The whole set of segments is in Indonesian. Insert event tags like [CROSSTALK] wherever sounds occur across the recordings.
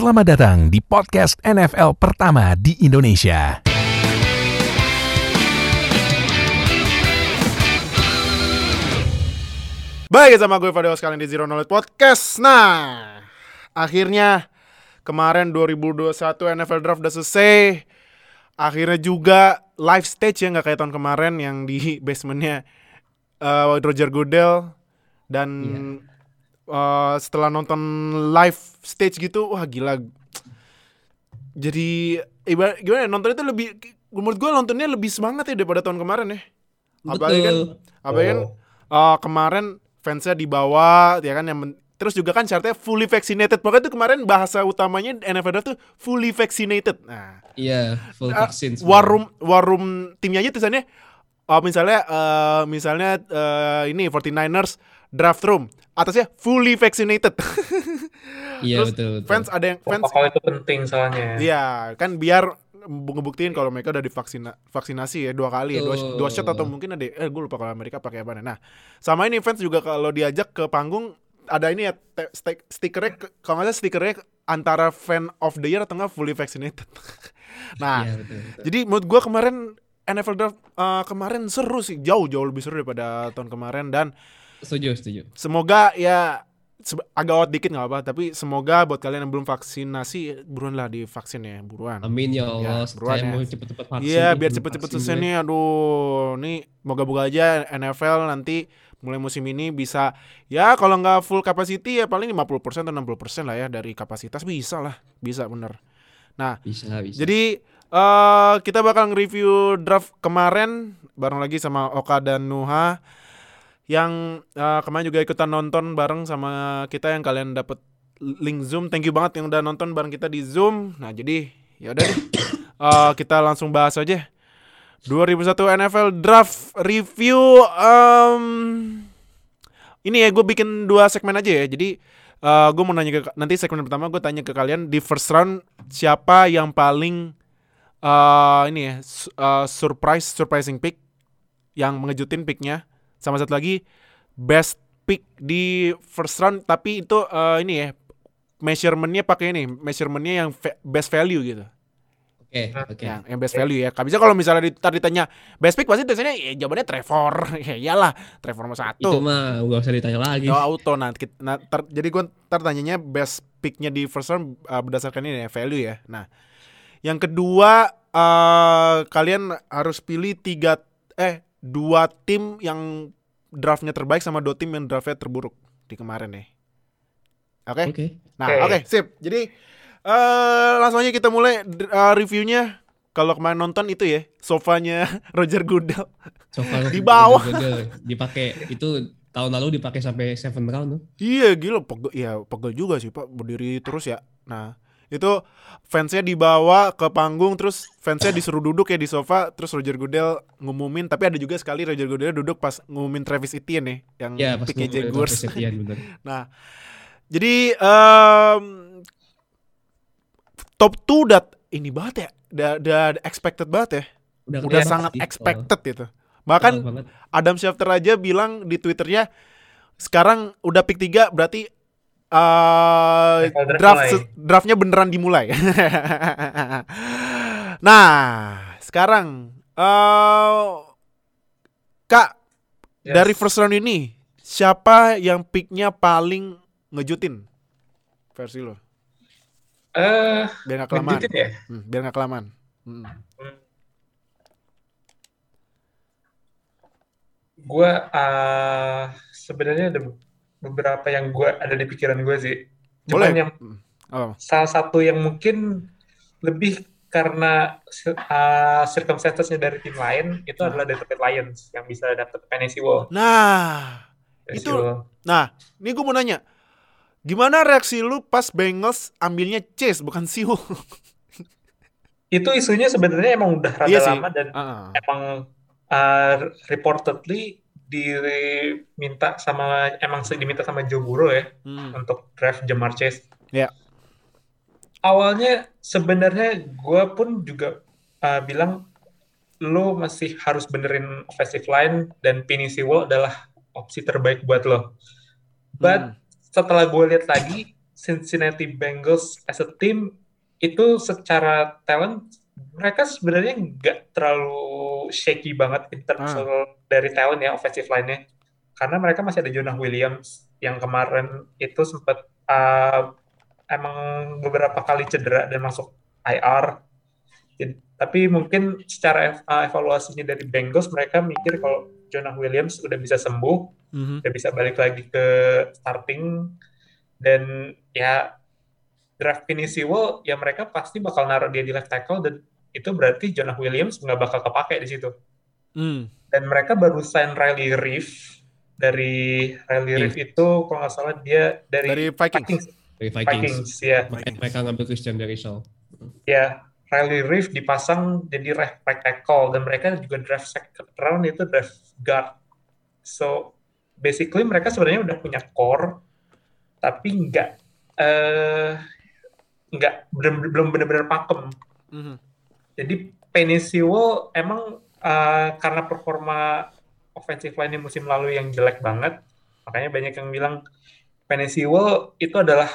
Selamat datang di podcast NFL pertama di Indonesia. Baik, sama gue Fadil sekalian di Zero Knowledge Podcast. Nah, akhirnya kemarin 2021 NFL Draft udah selesai. Akhirnya juga live stage ya nggak kayak tahun kemarin yang di [LAUGHS] basementnya uh, Roger Goodell dan uh, setelah nonton live stage gitu, wah gila. Jadi ibarat gimana ya, nonton itu lebih menurut gue nontonnya lebih semangat ya daripada tahun kemarin ya. Apalagi kan, apalagi kan uh, kemarin fansnya dibawa ya kan yang men- terus juga kan syaratnya fully vaccinated. Makanya tuh kemarin bahasa utamanya NFL tuh fully vaccinated. Nah, Iya, full Uh, vaksin. semua. war room war room timnya aja tulisannya uh, misalnya uh, misalnya uh, ini 49ers draft room atasnya fully vaccinated. [LAUGHS] Iya Terus betul, betul. fans ada yang fans Protokol itu penting soalnya. Iya, kan biar ngebuktiin kalau mereka udah divaksin vaksinasi ya dua kali ya dua, dua shot atau mungkin ada eh gue lupa kalau Amerika pakai apa nah sama ini fans juga kalau diajak ke panggung ada ini ya te- stik- stikernya ke- kalau nggak salah stikernya antara fan of the year atau nggak fully vaccinated [LAUGHS] nah betul. betul. jadi menurut gua kemarin NFL draft uh, kemarin seru sih jauh jauh lebih seru daripada tahun kemarin dan Setuju, setuju. semoga ya agak out dikit nggak apa tapi semoga buat kalian yang belum vaksinasi buruan lah divaksin ya buruan Amin ya Allah. Ya, buruan ya. mau cepet-cepet vaksin. Iya biar cepet-cepet selesai gue. nih aduh nih moga-moga aja NFL nanti mulai musim ini bisa ya kalau nggak full capacity ya paling 50% atau 60% lah ya dari kapasitas bisa lah bisa bener nah Bisa, bisa. jadi eh kita bakal nge-review draft kemarin bareng lagi sama Oka dan Nuha yang eh, kemarin juga ikutan nonton bareng sama kita yang kalian dapet link Zoom. Thank you banget yang udah nonton bareng kita di Zoom. Nah, jadi ya udah deh. [COUGHS] Eh, kita langsung bahas aja. 2001 NFL Draft Review em, ini ya gue bikin dua segmen aja ya. Jadi eh gue mau nanya ke nanti segmen pertama gue tanya ke kalian di first round siapa yang paling eh ini ya eh, surprise surprising pick yang mengejutin picknya sama satu lagi best pick di first round tapi itu eh, ini ya measurementnya pakai ini measurementnya yang best value gitu Oke, oke. yang, yang best value ya. Bisa kalau misalnya di- tadi ditanya best pick pasti biasanya ya jawabannya Trevor. [LAUGHS] ya iyalah, Trevor nomor satu. Itu mah gak usah ditanya lagi. Oh, auto nah, kit- nah, ter- jadi gue ntar tanyanya best picknya di first round uh, berdasarkan ini ya value ya. Nah, yang kedua uh, kalian harus pilih tiga eh dua tim yang draftnya terbaik sama dua tim yang draftnya terburuk di kemarin nih. Oke. Oke. Nah, oke, Oke. sip. Jadi eh langsung aja kita mulai uh, reviewnya. Kalau kemarin nonton itu ya, sofanya [LAUGHS] Roger Goodell. Sofa [LAUGHS] Di bawah. dipakai itu tahun lalu dipakai sampai seven round tuh. Iya gila pegel ya pegel juga sih Pak berdiri terus ya. Nah itu fansnya dibawa ke panggung terus fansnya disuruh duduk ya di sofa terus Roger Goodell ngumumin tapi ada juga sekali Roger Goodell duduk pas ngumumin Travis Etienne nih yang pas picknya Jaguars. [LAUGHS] Nah jadi em, top 2 udah ini banget ya, udah, udah expected banget ya, udah kelihatan sangat sih, expected gitu. soal- Bahkan. Adam Schefter aja bilang di Twitternya sekarang udah pick 3 berarti uh, draft draftnya beneran dimulai. [LAUGHS] nah, sekarang uh, Kak Yes. dari first round ini siapa yang picknya paling ngejutin versi lo? Eh, Biar gak kelamaan. ya? Hmm, biar gak kelamaan. Hmm. Gue eh, sebenarnya ada beberapa yang gue ada di pikiran gue sih. Boleh. Cuman yang Hmm. Oh, salah satu yang mungkin lebih karena uh, circumstances-nya dari tim lain itu Hmm. adalah Detroit Lions yang bisa dapat Fantasy Wall. Nah, Fantasy Itu- Wall. Nah, ini gue mau nanya, gimana reaksi lu pas Bengals ambilnya Chase bukan Siu? [LAUGHS] Itu isunya sebenarnya emang udah rada Iya sih. lama dan Ah, emang uh, reportedly diminta sama emang diminta sama Joe Burrow ya hmm. untuk draft Jamar Chase. Ya. Awalnya sebenarnya gue pun juga uh, bilang lo masih harus benerin offensive line dan Penny Sewell adalah opsi terbaik buat lo. But Hmm. setelah gue lihat lagi Cincinnati Bengals as a team itu secara talent mereka sebenarnya nggak terlalu shaky banget in terms Ah. of dari talent ya offensive line-nya karena mereka masih ada Jonah Williams yang kemarin itu sempat uh, emang beberapa kali cedera dan masuk IR Jadi- tapi mungkin secara ev- uh, evaluasinya dari Bengals mereka mikir kalau Jonah Williams udah bisa sembuh Mhm. udah bisa balik lagi ke starting dan ya draft Penny Sewell ya mereka pasti bakal naruh dia di left tackle dan itu berarti Jonah Williams nggak bakal kepake di situ Hmm. dan mereka baru sign Riley Reef dari Riley Iya. Reef itu kalau nggak salah dia dari, Dari Vikings. Vikings, Dari Vikings. Vikings ya Mereka, mereka ngambil Christian Derisol. ya Riley Reef dipasang jadi right, right tackle dan mereka juga draft second round itu draft guard so basically mereka sebenarnya udah punya core tapi nggak eh nggak belum belum benar-benar pakem Mhm. Jadi Penny Sewell emang eh, karena performa offensive line musim lalu yang jelek banget makanya banyak yang bilang Penny Sewell itu adalah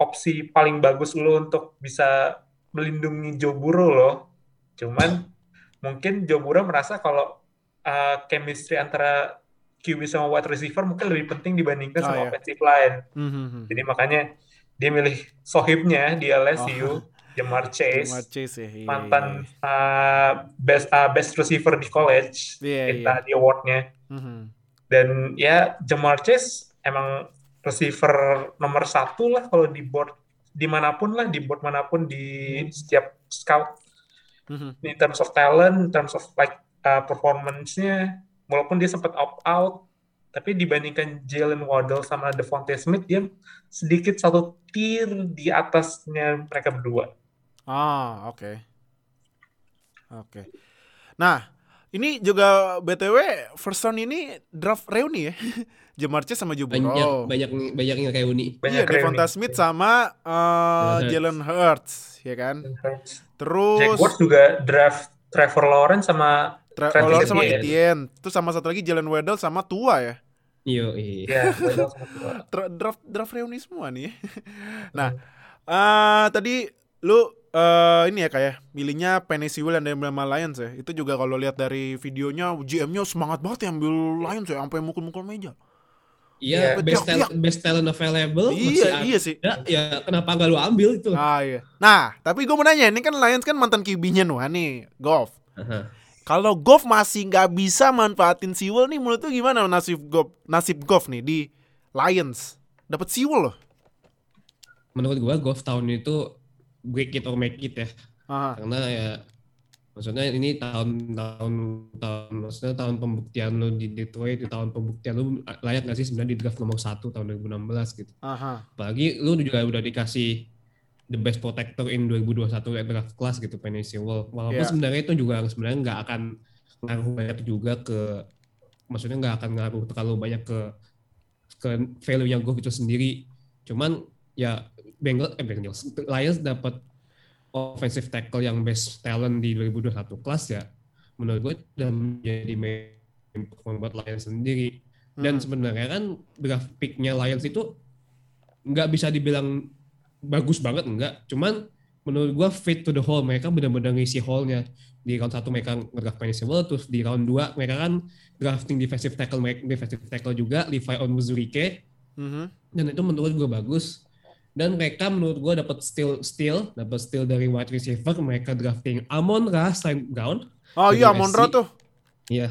opsi paling bagus lo untuk bisa melindungi Joe Burrow loh. Cuman mungkin Joe Burrow merasa kalau uh, chemistry antara QB sama wide receiver mungkin lebih penting dibandingkan Oh, sama iya. offensive line. Mhm. Jadi makanya dia milih sohibnya di LSU, Oh. Jamar Chase, Jamar Chase ya. iya, mantan uh, best uh, best receiver di college, Iya, kita iya. di awardnya. Mhm. Dan ya Jamar Chase emang receiver nomor satu lah kalau di board di mana pun lah di board mana pun di setiap scout Mhm. in terms of talent, in terms of like uh, performance-nya, walaupun dia sempat opt out, tapi dibandingkan Jalen Waddle sama Devontae Smith dia sedikit satu tier di atasnya mereka berdua. Ah, oke. Oke. Nah, ini juga BTW first round ini draft reuni ya. [LAUGHS] Jamar Chase sama Joe Banyak banyak banyak yang kayak Uni. Banyak Iya, Devonta reuni. Smith sama uh, Jalen Jalen Hurts, ya kan? Jack Terus Ward juga draft Trevor Lawrence sama Tra- Travis Lawrence sama Etienne. Etienne. Terus sama satu lagi Jalen Waddle sama Tua ya. Iya, iya. ya. Tra- draft draft reuni semua nih. [LAUGHS] nah, eh tadi lu eh ini ya kayak milihnya Penny Sewell dari Alabama Lions ya. Itu juga kalau lihat dari videonya GM-nya semangat banget ya ambil Lions ya sampai mukul-mukul meja. Iya, Iya. best, talent, best talent available. iya, masih ada. iya sih. Ya, kenapa nggak lu ambil itu? Ah iya. Nah, tapi gue mau nanya, ini kan Lions kan mantan QB-nya nih, Golf. Aha. Kalau Golf masih nggak bisa manfaatin Sewell nih, menurut lu gimana nasib Golf, nasib Golf nih di Lions? Dapat Sewell loh. Menurut gua golf tahun itu break it or make it ya. Ah, Karena ya maksudnya ini tahun tahun tahun maksudnya tahun pembuktian lu di Detroit di tahun pembuktian lu layak nggak sih sebenarnya di draft nomor satu tahun 2016 gitu. aha. Apalagi lu juga udah dikasih the best protector in 2021 at draft class gitu Penny Sewell. Walaupun Iya. sebenarnya itu juga sebenarnya nggak akan ngaruh banyak juga ke maksudnya nggak akan ngaruh terlalu banyak ke ke value yang gue itu sendiri. Cuman ya Bengals eh Bengals. Lions dapat offensive tackle yang best talent di 2021 kelas ya menurut gue udah menjadi main perform buat Lions sendiri. Dan Hmm. sebenarnya kan draft picknya Lions itu nggak bisa dibilang bagus banget enggak cuman menurut gua fit to the hole mereka benar-benar ngisi hole-nya. Di round satu mereka ngedraft Penny Sewell terus di round 2 mereka kan drafting defensive tackle mereka defensive tackle juga Levi Onwuzurike Mhm. dan itu menurut gue bagus dan mereka menurut gue dapat steal steal dapat steal dari wide receiver mereka drafting Amon Ra St. Brown Oh iya, USC. Monroe tuh. Iya.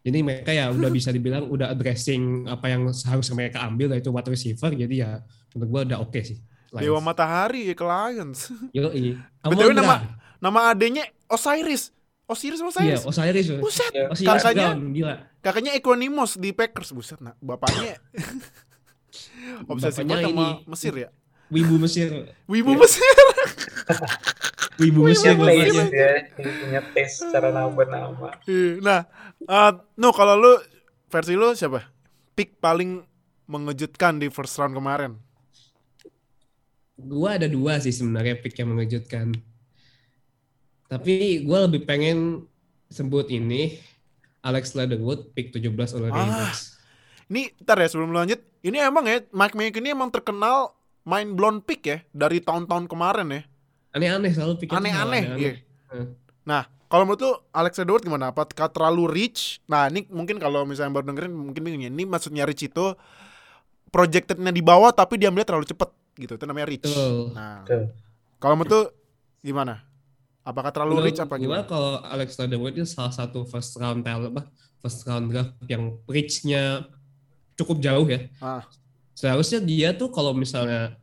Jadi mereka ya udah bisa dibilang udah addressing apa yang seharusnya mereka ambil yaitu wide receiver. Jadi ya menurut gua udah oke sih. Lions. Dewa Matahari ke Lions. [LAUGHS] Yoi. BTW Amon nama- Ra. Nama adenya Osiris. Osiris Iya, Osiris. Osiris. Buset, Ya. Osiris kakaknya Brown, gila. kakaknya Equanimous di Packers. Buset, nah, bapaknya [LAUGHS] obsesi banget sama. Mesir ya. Wibu Mesir. Wibu Iya. Mesir. Wibu Mesir Wibu. Mesir. Ya, punya taste secara nama-nama. Iya, Nah, eh, no kalau lu versi lu siapa? Pick paling mengejutkan di first round kemarin. Gua ada dua sih sebenarnya pick yang mengejutkan. Tapi gua lebih pengen sebut ini Alex Leatherwood pick 17 oleh Ah. Raiders. Ini ntar ya sebelum lu lanjut, ini emang ya Mike Mayock ini emang terkenal mind blown pick ya dari tahun-tahun kemarin ya. Aneh-aneh selalu pikir Aneh-aneh. Iya. Nah, kalau menurut lu Alex Edward gimana? Apakah terlalu rich? Nah, ini mungkin kalau misalnya baru dengerin mungkin bingung ya. Ini maksudnya rich itu projectednya di bawah tapi diambilnya terlalu cepet gitu. Itu namanya rich. Betul. Nah, kalau menurut lu gimana? Apakah terlalu Menurut rich apa gimana? kalau Alex Leatherwood itu salah satu first round talent apa first round draft yang reach-nya cukup jauh ya. Ah. Seharusnya dia tuh kalau misalnya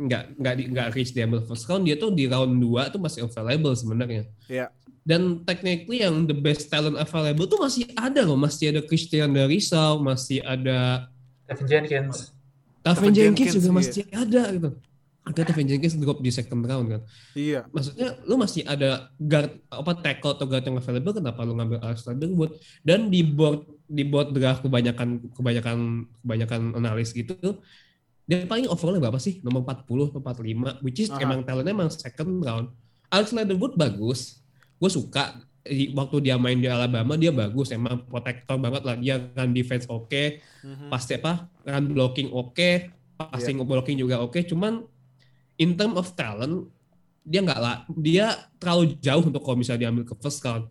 nggak nggak di, nggak reach diambil first round dia tuh di round 2 tuh masih available sebenarnya. Iya. Dan technically yang the best talent available tuh masih ada loh, masih ada Christian Darisau, masih ada Stephen Jenkins. Taven Jenkins, Jenkins, juga iya. masih ada gitu. Ada Taven Jenkins drop di second round kan. Iya. Maksudnya lu masih ada guard apa tackle atau guard yang available kenapa lu ngambil Alex Leatherwood dan di board di board draft kebanyakan kebanyakan kebanyakan analis gitu dia paling overallnya berapa sih? Nomor 40 atau 45 which is Aha. emang talentnya emang second round. Alex Leatherwood bagus. Gue suka di- waktu dia main di Alabama dia bagus. Emang protector banget lah. Dia kan defense oke. Mhm. pasti apa? Run blocking oke. Passing blocking juga oke. Cuman in term of talent dia nggak lah dia terlalu jauh untuk kalau misalnya diambil ke first round.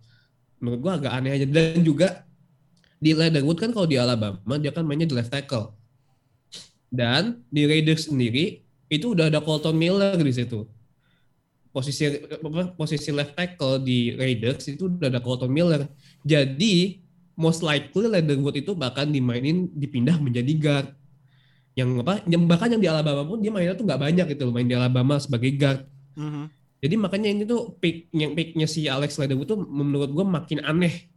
Menurut gua agak aneh aja. Dan juga di Leatherwood kan kalau di Alabama dia kan mainnya di left tackle. Dan di Raiders sendiri itu udah ada Colton Miller di situ. Posisi apa, posisi left tackle di Raiders itu udah ada Colton Miller. Jadi most likely Leatherwood itu bahkan dimainin dipindah menjadi guard yang apa yang bahkan yang di Alabama pun dia mainnya tuh nggak banyak gitu main di Alabama sebagai guard. Mhm. jadi makanya ini tuh pick yang picknya si Alex Leatherwood tuh menurut gue makin aneh.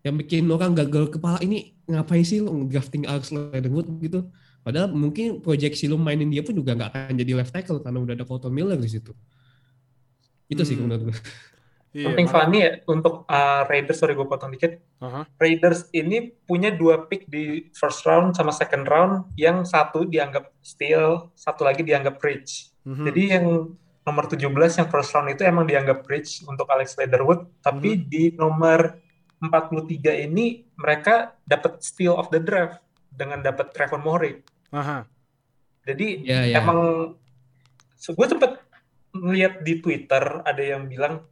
Yang bikin orang gagal kepala ini ngapain sih lo drafting Alex Leatherwood? gitu. Padahal mungkin proyeksi lu mainin dia pun juga nggak akan jadi left tackle karena udah ada Colton Miller di situ. Itu sih Hmm. menurut gue Iya. Something funny ya untuk uh, Raiders, sorry gue potong dikit. Aha. Raiders ini punya dua pick di first round sama second round yang satu dianggap steal, satu lagi dianggap reach. Mhm. Jadi yang nomor 17 yang first round itu emang dianggap reach untuk Alex Leatherwood, tapi Hmm. di nomor 43 ini mereka dapat steal of the draft dengan dapat Trevor Mohrick. Aha. Jadi ya ya emang gue sempet ngeliat di Twitter ada yang bilang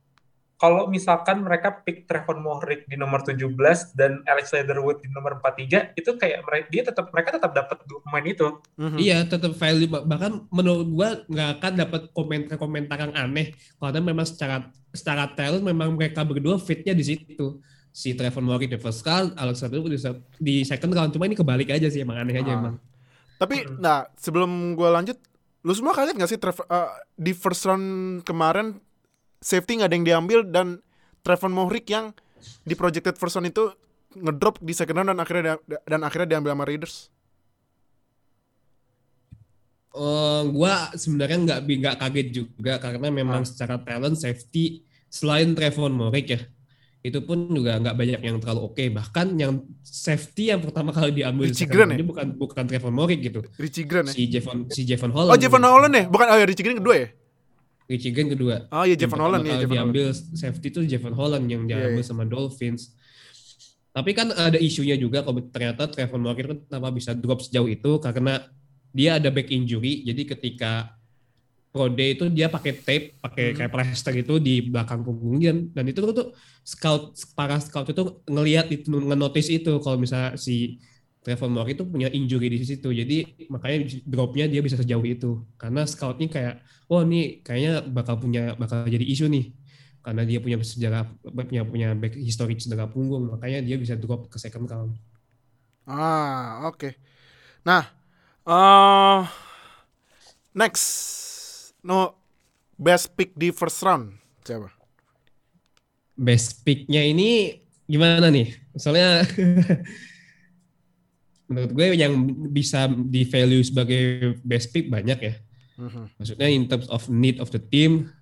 kalau misalkan mereka pick Trevor Mohrick di nomor 17 dan Alex Leatherwood di nomor 43 itu kayak mereka dia tetap mereka tetap dapat dua pemain itu. Mhm. Iya tetap value bahkan menurut gua nggak akan dapat komentar-komentar yang aneh karena memang secara secara talent memang mereka berdua fitnya di situ si Trevor Mohrick di first round, Alex Leatherwood di, se- di second round cuma ini kebalik aja sih emang aneh aja Ah. emang. Tapi Mm. nah sebelum gue lanjut, lu semua kaget nggak sih Trevor eh, di first round kemarin safety nggak ada yang diambil dan Trevor Mohrick yang di projected first round itu ngedrop di second round dan akhirnya dan akhirnya diambil sama Raiders. Eh, gua sebenarnya nggak nggak kaget juga karena memang Ah. secara talent safety selain Trevor Mohrick ya itu pun juga nggak banyak yang terlalu oke bahkan yang safety yang pertama kali diambil di Richie Grant ya? bukan bukan Trevor Mohrick gitu Richie Grant ya. si Javon si Javon Holland Oh Javon Holland ya? Bukan oh ya Richie Grant kedua ya? Richie Grant kedua Oh iya pertama Holland ya kali Javon Holland. diambil safety itu Javon Holland yang Iya, diambil iya. sama Dolphins. Tapi kan ada isunya juga kalau ternyata Trevor Mohrick kan kenapa bisa drop sejauh itu karena dia ada back injury. Jadi ketika pro day itu dia pakai tape, pakai Mhm. kayak plaster itu di belakang punggung dia dan itu tuh scout para scout itu ngelihat itu ngenotis itu kalau misalnya si Trevor Mohrick itu punya injury di situ. Jadi makanya dropnya dia bisa sejauh itu karena scoutnya kayak wah nih kayaknya bakal punya bakal jadi isu nih karena dia punya sejarah punya punya back history cedera punggung makanya dia bisa drop ke second round. Ah, oke. Nah, eh next. No best pick di first round siapa? Best pick-nya ini gimana nih? Soalnya [LAUGHS] menurut gue yang bisa di value sebagai best pick banyak ya. Mhm. Maksudnya in terms of need of the team.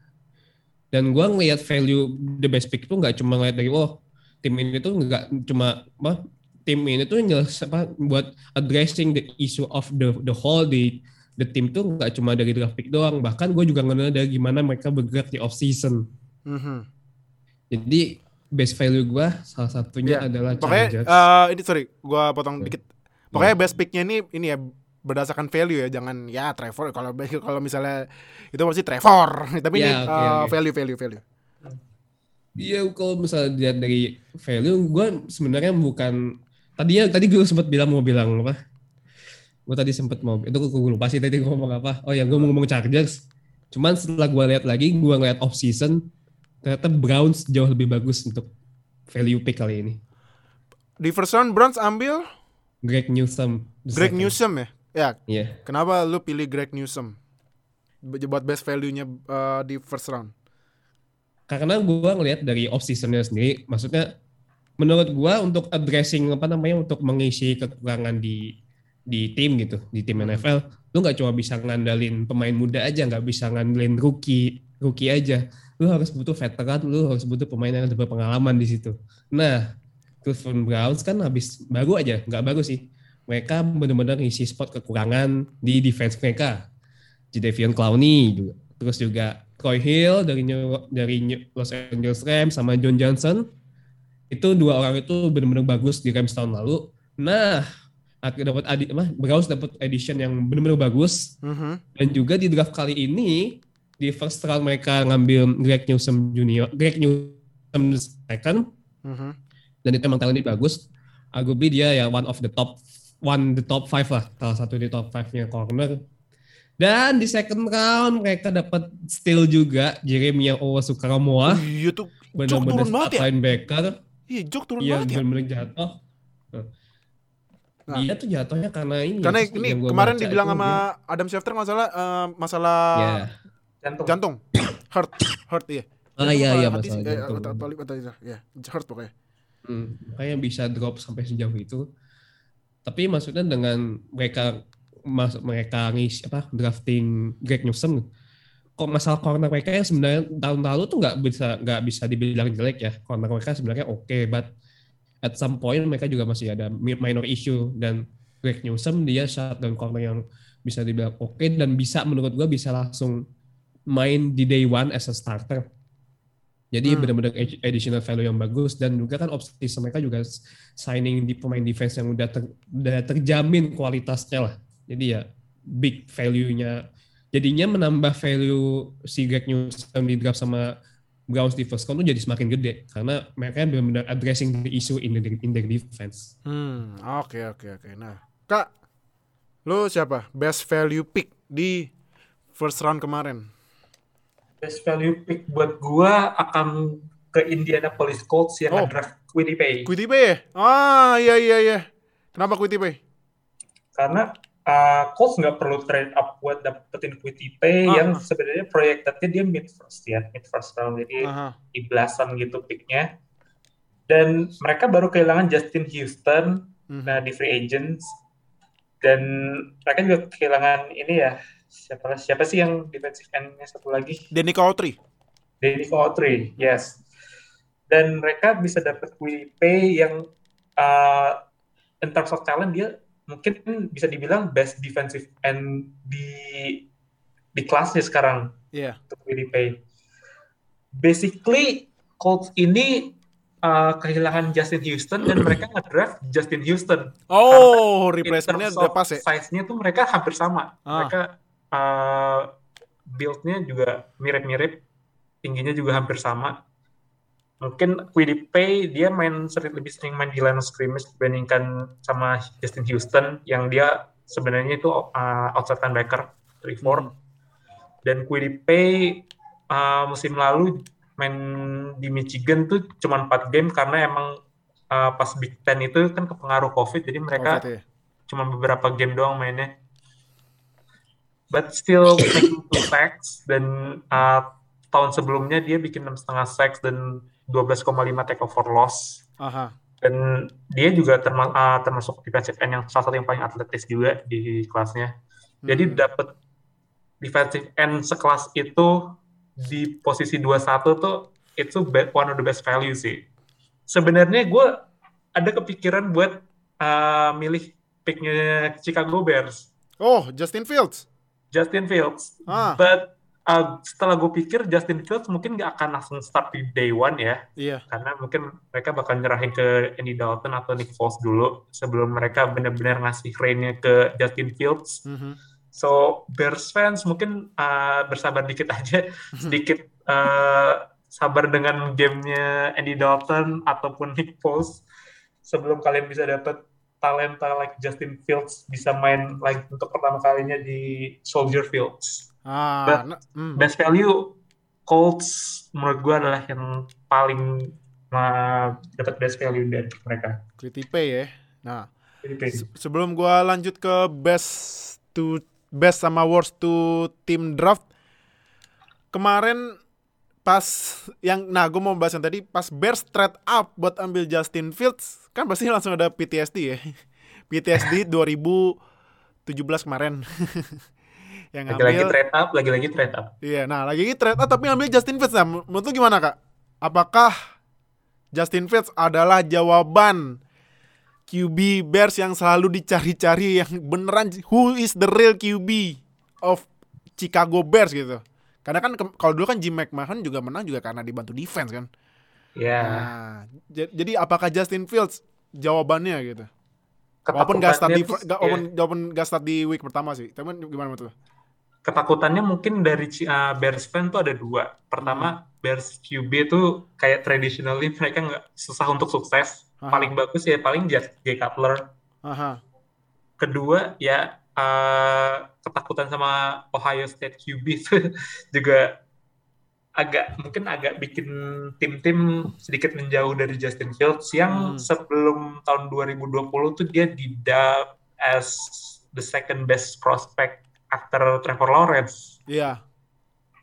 Dan gue ngelihat value the best pick itu nggak cuma ngeliat dari oh tim ini tuh nggak cuma apa tim ini tuh jelas apa buat addressing the issue of the the whole di the team tuh nggak cuma dari draft pick doang bahkan gue juga ngeliat dari gimana mereka bergerak di off season Mhm. jadi best value gue salah satunya Iya. adalah Pokoknya Chargers eh, ini sorry, gua potong dikit. Pokoknya best picknya ini ini ya berdasarkan value ya, jangan ya Trevor kalau [LAUGHS] kalau misalnya itu pasti Trevor, [LAUGHS] tapi ini Ya, oke, uh, oke. value value value. Iya, kalau misalnya dilihat dari value, gue sebenarnya bukan tadinya tadi gue sempat bilang mau bilang apa? Gue tadi sempat mau itu gue lupa sih tadi gue ngomong apa? Oh ya, gue mau ngomong Chargers. Cuman setelah gue lihat lagi, gue ngeliat off season, ternyata Browns jauh lebih bagus untuk value pick kali ini. Di first round Browns ambil Greg Newsom. Greg second. Newsom ya. Ya, Iya. kenapa lu pilih Greg Newsom? Buat best value-nya uh, di first round. karena gue ngelihat dari off seasonnya sendiri, maksudnya menurut gue untuk addressing apa namanya untuk mengisi kekurangan di di tim gitu, di tim NFL, lu nggak cuma bisa ngandalin pemain muda aja, nggak bisa ngandelin rookie rookie aja, lu harus butuh veteran, lu harus butuh pemain yang lebih berpengalaman di situ. Nah, Cleveland Browns kan habis baru aja, nggak baru sih, mereka benar-benar ngisi spot kekurangan di defense mereka. Jadavion Clowney juga, terus juga Troy Hill dari New, dari New- Los Angeles Rams sama John Johnson itu dua orang itu benar-benar bagus di Rams tahun lalu. Nah, dapat adi, apa, Browns dapat edition yang benar-benar bagus Mhm. dan juga di draft kali ini di first round mereka ngambil Greg Newsom Junior, Greg Newsom second Mhm. Dan itu emang talentnya bagus. Arguably dia ya one of the top one the top five lah, salah satu di top five nya corner. Dan di second round mereka dapat steal juga Jeremiah Owasukamoa, Iya tuh, benar-benar turun banget ya. linebacker Iya, Jok turun yang banget ya. benar-benar jatuh. Nah. Dia tuh jatuhnya karena ini. Karena ya, ini kemarin dibilang sama Adam Schefter masalah eh, masalah dia- Ya. Jantung. jantung. Hurt, hurt iya. Ah iya iya Hati sih, masalah eh, jantung. atau- atau- atau- atau- ya, hurt pokoknya. Hmm, makanya bisa drop sampai sejauh itu. Tapi maksudnya dengan mereka masuk mereka ngisi apa drafting Greg Newsom kok masalah corner mereka yang sebenarnya tahun lalu tuh nggak bisa nggak bisa dibilang jelek ya. Corner mereka sebenarnya oke but at some point mereka juga masih ada mi- minor issue. Dan Greg Newsom dia shutdown corner yang bisa dibilang oke dan bisa menurut gua bisa langsung main di day one as a starter jadi Hmm. benar-benar additional value yang bagus dan juga kan opsi mereka juga signing di pemain defense yang udah ter- udah terjamin kualitasnya lah. Jadi ya big value-nya. Jadinya menambah value si Greg Newsom di draft sama Browns di first round tuh jadi semakin gede karena mereka benar-benar addressing the issue in the in their defense. Hmm, oke oke oke. Nah, Kak, lu siapa? Best value pick di first round kemarin. Best value pick buat gua akan ke Indianapolis Colts yang Oh. nge-draft Quiddy Pay. Quiddy Pay ya? Ah, iya iya iya. Kenapa Quiddy Pay? Karena uh, Colts nggak perlu trade up buat dapetin Quiddy Pay Ah, yang ah. sebenarnya proyeknya dia mid first ya, mid first round jadi Aha. di belasan gitu picknya. Dan mereka baru kehilangan Justin Houston Mhm. nah di free agents dan mereka juga kehilangan ini ya siapa siapa sih yang defensive end-nya satu lagi Danny Cowtry. Danny Cowtry, yes. Dan mereka bisa dapat Pay yang uh, in terms of talent dia mungkin bisa dibilang best defensive end di di kelasnya sekarang Iya. untuk Pay. Basically Colts ini uh, kehilangan Justin Houston dan mereka nge-draft Justin Houston. Oh, replacementnya udah pas ya? Size-nya tuh mereka hampir sama. Ah. Mereka uh, build-nya juga mirip-mirip, tingginya juga hampir sama. Mungkin Pay dia main sering lebih sering main di line of scrimmage dibandingkan sama Justin Houston yang dia sebenarnya itu uh, outside linebacker 3-4. Hmm. Dan Pay uh, musim lalu main di Michigan tuh cuma 4 game karena emang uh, pas Big Ten itu kan kepengaruh COVID jadi mereka Covid ya. cuma beberapa game doang mainnya. But still making two sacks dan uh, tahun sebelumnya dia bikin enam setengah sacks dan 12,5 tackle for loss Aha. dan dia juga terma- uh, termasuk defensive end yang salah satu yang paling atletis juga di kelasnya. Jadi Hmm. dapat defensive end sekelas itu di posisi 21 tuh itu one of the best value sih. Sebenarnya gue ada kepikiran buat uh, milih picknya Chicago Bears, Oh, Justin Fields. Justin Fields. Ah. But uh, setelah gue pikir Justin Fields mungkin nggak akan langsung start di day one ya, Iya. karena mungkin mereka bakal nyerahin ke Andy Dalton atau Nick Foles dulu sebelum mereka benar-benar ngasih reign-nya ke Justin Fields. Mhm. So Bears fans mungkin uh, bersabar dikit aja, [LAUGHS] sedikit uh, sabar dengan gamenya Andy Dalton ataupun Nick Foles sebelum kalian bisa dapat talenta like Justin Fields bisa main lagi untuk pertama kalinya di Soldier Fields. Ah, But- hmm. Best value Colts menurut gue adalah yang paling uh, dapat best value dari mereka. Pay ya. Nah, se- sebelum gua lanjut ke best to best sama worst to team draft kemarin pas yang nah gue mau bahas yang tadi pas Bears trade up buat ambil Justin Fields kan pasti langsung ada PTSD ya [LAUGHS] PTSD 2017 kemarin [LAUGHS] yang Lagi-lagi ngambil trade up, lagi-lagi trade up. Iya, nah lagi trade up tapi ngambil Justin Fields. Nah, menurut lu gimana kak? Apakah Justin Fields adalah jawaban QB Bears yang selalu dicari-cari yang beneran who is the real QB of Chicago Bears gitu? Karena kan kalau dulu kan Jim McMahon juga menang juga karena dibantu defense kan. Ya. Nah, j- jadi apakah Justin Fields jawabannya gitu? Walaupun gak start di gak, ya. walaupun, walaupun gak start di week pertama sih. Tapi gimana menurut ketakutannya mungkin dari uh, Bears fan tuh ada dua. Pertama, Bears QB tuh kayak traditionally mereka nggak susah untuk sukses. Aha. Paling bagus ya paling Jay Jay Cutler. Aha. Kedua ya uh, ketakutan sama Ohio State QB itu [LAUGHS] juga agak mungkin agak bikin tim-tim sedikit menjauh dari Justin Fields yang Hmm. sebelum tahun 2020 tuh dia didap as the second best prospect after Trevor Lawrence. Iya.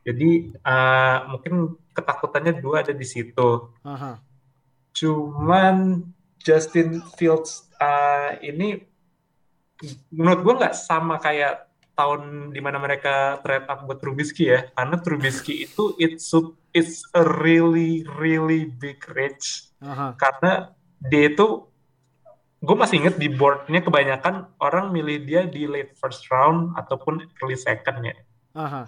Jadi uh, mungkin ketakutannya dua ada di situ. Aha. Cuman Justin Fields uh, ini menurut gua nggak sama kayak tahun di mana mereka trade up buat Trubisky ya. Karena Trubisky itu it's su- it's a really really big reach. Aha. Karena dia itu gue masih inget di boardnya kebanyakan orang milih dia di late first round ataupun early second ya Aha.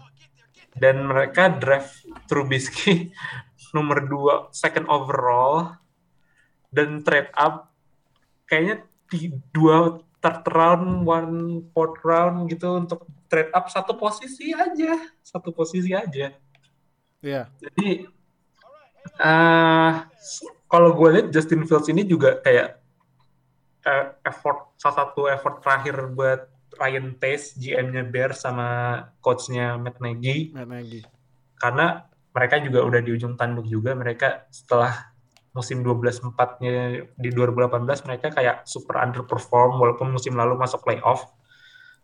dan mereka draft Trubisky [LAUGHS] nomor 2 second overall dan trade up kayaknya di dua third round one fourth round gitu untuk trade up satu posisi aja satu posisi aja Iya. jadi eh kalau gue lihat Justin Fields ini juga kayak eh, effort salah satu effort terakhir buat Ryan Pace GM-nya Bears sama coach-nya Matt Nagy Matt Nagy. karena mereka juga udah di ujung tanduk juga mereka setelah musim 12-4-nya di 2018 mereka kayak super underperform walaupun musim lalu masuk playoff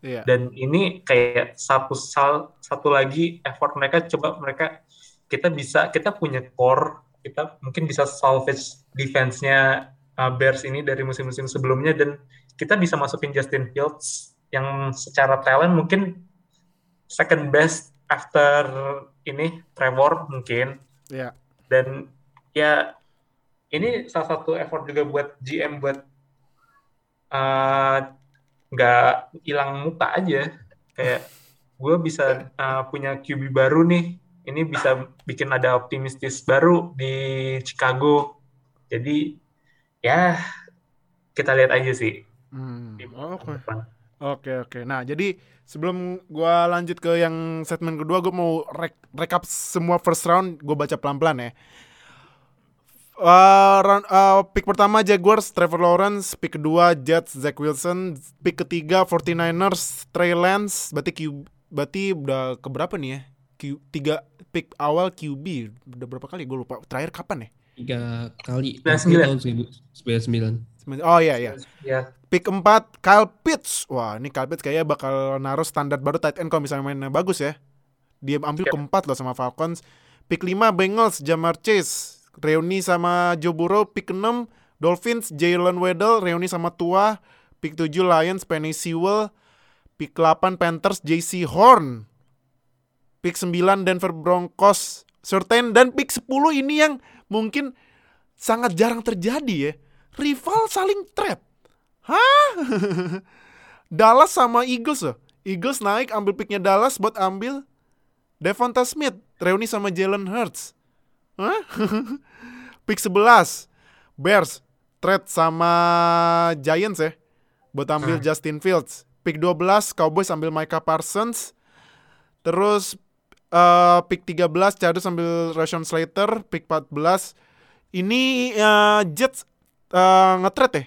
Iya. dan ini kayak satu sal satu lagi effort mereka coba mereka kita bisa kita punya core kita mungkin bisa salvage defense-nya uh, Bears ini dari musim-musim sebelumnya dan kita bisa masukin Justin Fields yang secara talent mungkin second best after ini Trevor mungkin Iya. dan ya ini salah satu effort juga buat GM buat uh, nggak hilang muka aja kayak gue bisa uh, punya QB baru nih ini bisa bikin ada optimistis baru di Chicago jadi ya kita lihat aja sih Hmm, Oke. depan. Oke oke. Nah jadi sebelum gua lanjut ke yang segmen kedua, gue mau rek recap semua first round. Gue baca pelan-pelan ya. Uh, round- uh, pick pertama Jaguars Trevor Lawrence, pick kedua Jets Zach Wilson, pick ketiga 49ers Trey Lance. Berarti Q, berarti udah keberapa nih ya? Q, tiga pick awal QB udah berapa kali gue lupa. Terakhir kapan ya? Tiga kali. Sembilan pasti sembilan. tahun 1999. Oh iya iya. ya Pick 4 Kyle Pitts. Wah, ini Kyle Pitts kayaknya bakal naruh standar baru tight end kalau misalnya mainnya bagus ya. Dia ambil Yep. keempat loh sama Falcons. Pick 5 Bengals Jamar Chase. Reuni sama Joe Burrow. Pick 6 Dolphins Jalen Waddle. Reuni sama Tua. Pick 7 Lions Penny Sewell. Pick 8 Panthers JC Horn. Pick 9 Denver Broncos Surtain dan pick 10 ini yang mungkin sangat jarang terjadi ya. Rival saling trade. Hah? [LAUGHS] Dallas sama Eagles. Eagles naik ambil picknya Dallas buat ambil Devonta Smith reuni sama Jalen Hurts. Hah? [LAUGHS] Pick 11 Bears trade sama Giants ya buat ambil Ah. Justin Fields. Pick 12 Cowboys ambil Micah Parsons. Terus eh pick 13 Chargers ambil Rashawn Slater, pick 14 ini eh, Jets eh, nge-trade ya?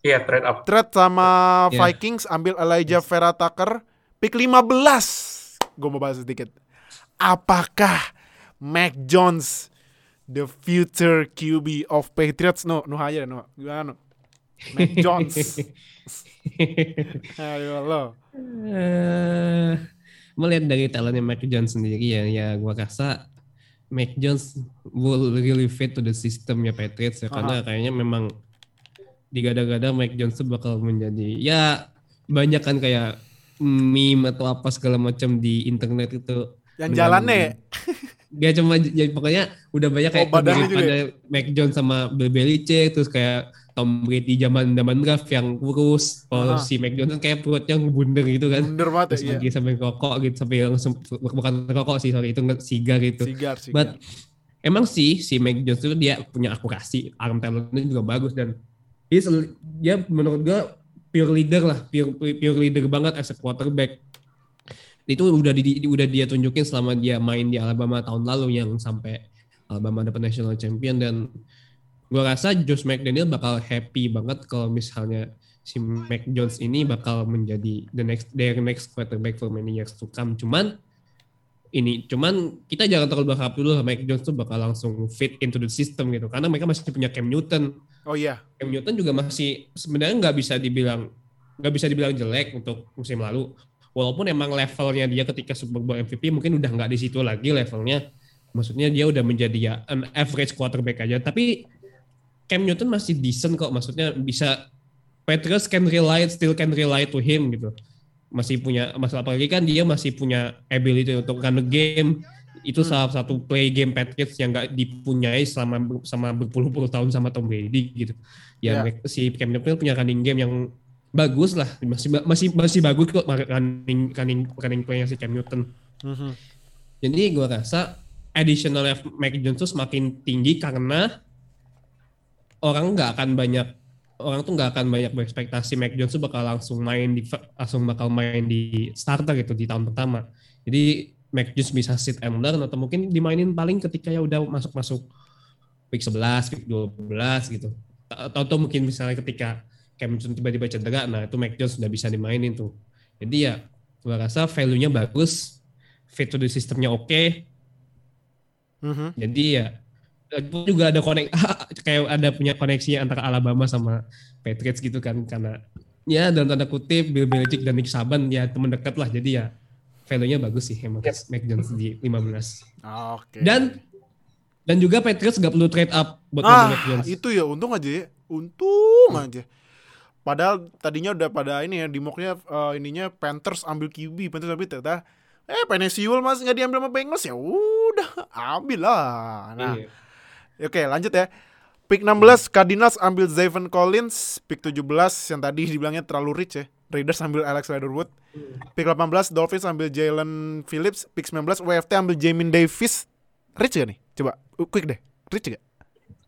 Iya, trade up. Trade sama Iya. Vikings ambil Elijah Vera Tucker, pick 15. Gue mau bahas sedikit. Apakah Mac Jones the future QB of Patriots? No, no aja no. Gimana no? Mac [LAUGHS] Jones. [LAUGHS] Ayo lo. Eh, melihat dari talentnya Mac Jones sendiri ya, ya gua rasa Mac Jones will really fit to the systemnya Patriots ya, karena kayaknya memang digadang-gadang Mac Jones bakal menjadi ya banyak kan kayak meme atau apa segala macam di internet itu Yang jalannya ya? [LAUGHS] Gak cuma ya pokoknya udah banyak kayak Oh, juga kemiripan Mac Jones sama Bill Belichick terus kayak Tom Brady zaman zaman draft yang kurus kalau si Mac Jones kan kayak perutnya ngebundeng gitu kan. Bener banget terus ya. lagi sampai rokok gitu sampai langsung bukan rokok sih sorry itu sigar gitu. Sigar, sigar. but emang sih si Mac Jones itu dia punya akurasi arm talentnya juga bagus dan dia menurut gua pure leader lah pure, pure leader banget as a quarterback itu udah di, udah dia tunjukin selama dia main di Alabama tahun lalu yang sampai Alabama dapat national champion dan gua rasa Josh McDaniel bakal happy banget kalau misalnya si Mac Jones ini bakal menjadi the next their next quarterback for many years to come. Cuman ini cuman kita jangan terlalu berharap dulu lah Mac Jones tuh bakal langsung fit into the system gitu karena mereka masih punya Cam Newton. Oh iya. Cam Newton juga masih sebenarnya nggak bisa dibilang nggak bisa dibilang jelek untuk musim lalu. Walaupun emang levelnya dia ketika Super Bowl MVP mungkin udah nggak di situ lagi levelnya. Maksudnya dia udah menjadi ya an average quarterback aja. Tapi Cam Newton masih decent kok. Maksudnya bisa Patriots can rely still can rely to him gitu. Masih punya masalah apalagi kan dia masih punya ability untuk run the game. Itu salah satu play game Patriots yang nggak dipunyai selama sama berpuluh-puluh tahun sama Tom Brady gitu. Ya, Ya. mereka- si Cam Newton punya running game yang bagus lah masih masih masih bagus kok running running running play-nya si Cam Newton. Mhm. Jadi gua rasa additional Mac Jones tuh semakin tinggi karena orang nggak akan banyak orang tuh nggak akan banyak berekspektasi Mac Jones tuh bakal langsung main di langsung bakal main di starter gitu di tahun pertama. Jadi Mac Jones bisa sit and learn atau mungkin dimainin paling ketika ya udah masuk-masuk week 11, week 12 gitu. Atau, atau mungkin misalnya ketika Cam Newton tiba-tiba cedera, nah itu Mac Jones sudah bisa dimainin tuh. Jadi ya gua rasa value-nya bagus, fit to the sistemnya oke, Mhm. jadi ya juga ada konek [LAUGHS] kayak ada punya koneksi antara Alabama sama Patriots gitu kan karena ya dalam tanda kutip Bill Belichick dan Nick Saban ya teman dekat lah jadi ya value-nya bagus sih emang Yep. Mac Jones di 15 Oke. dan dan juga Patriots gak perlu trade up buat ah, Mac Jones itu ya untung aja ya. Untung aja. Padahal tadinya udah pada ini ya di mocknya eh, ininya Panthers ambil QB, Panthers ambil ternyata eh Penesiul masih nggak diambil sama Bengals? Ya udah ambil lah. Nah, Iya. Oke lanjut ya. Pick 16 Cardinals ambil Zayvon Collins. Pick 17 yang tadi dibilangnya terlalu rich ya Raiders ambil Alex Leatherwood. Pick 18 Dolphins ambil Jalen Phillips. Pick 19 WFT ambil Jamin Davis. Rich gak nih? Coba uh, quick deh. Rich gak?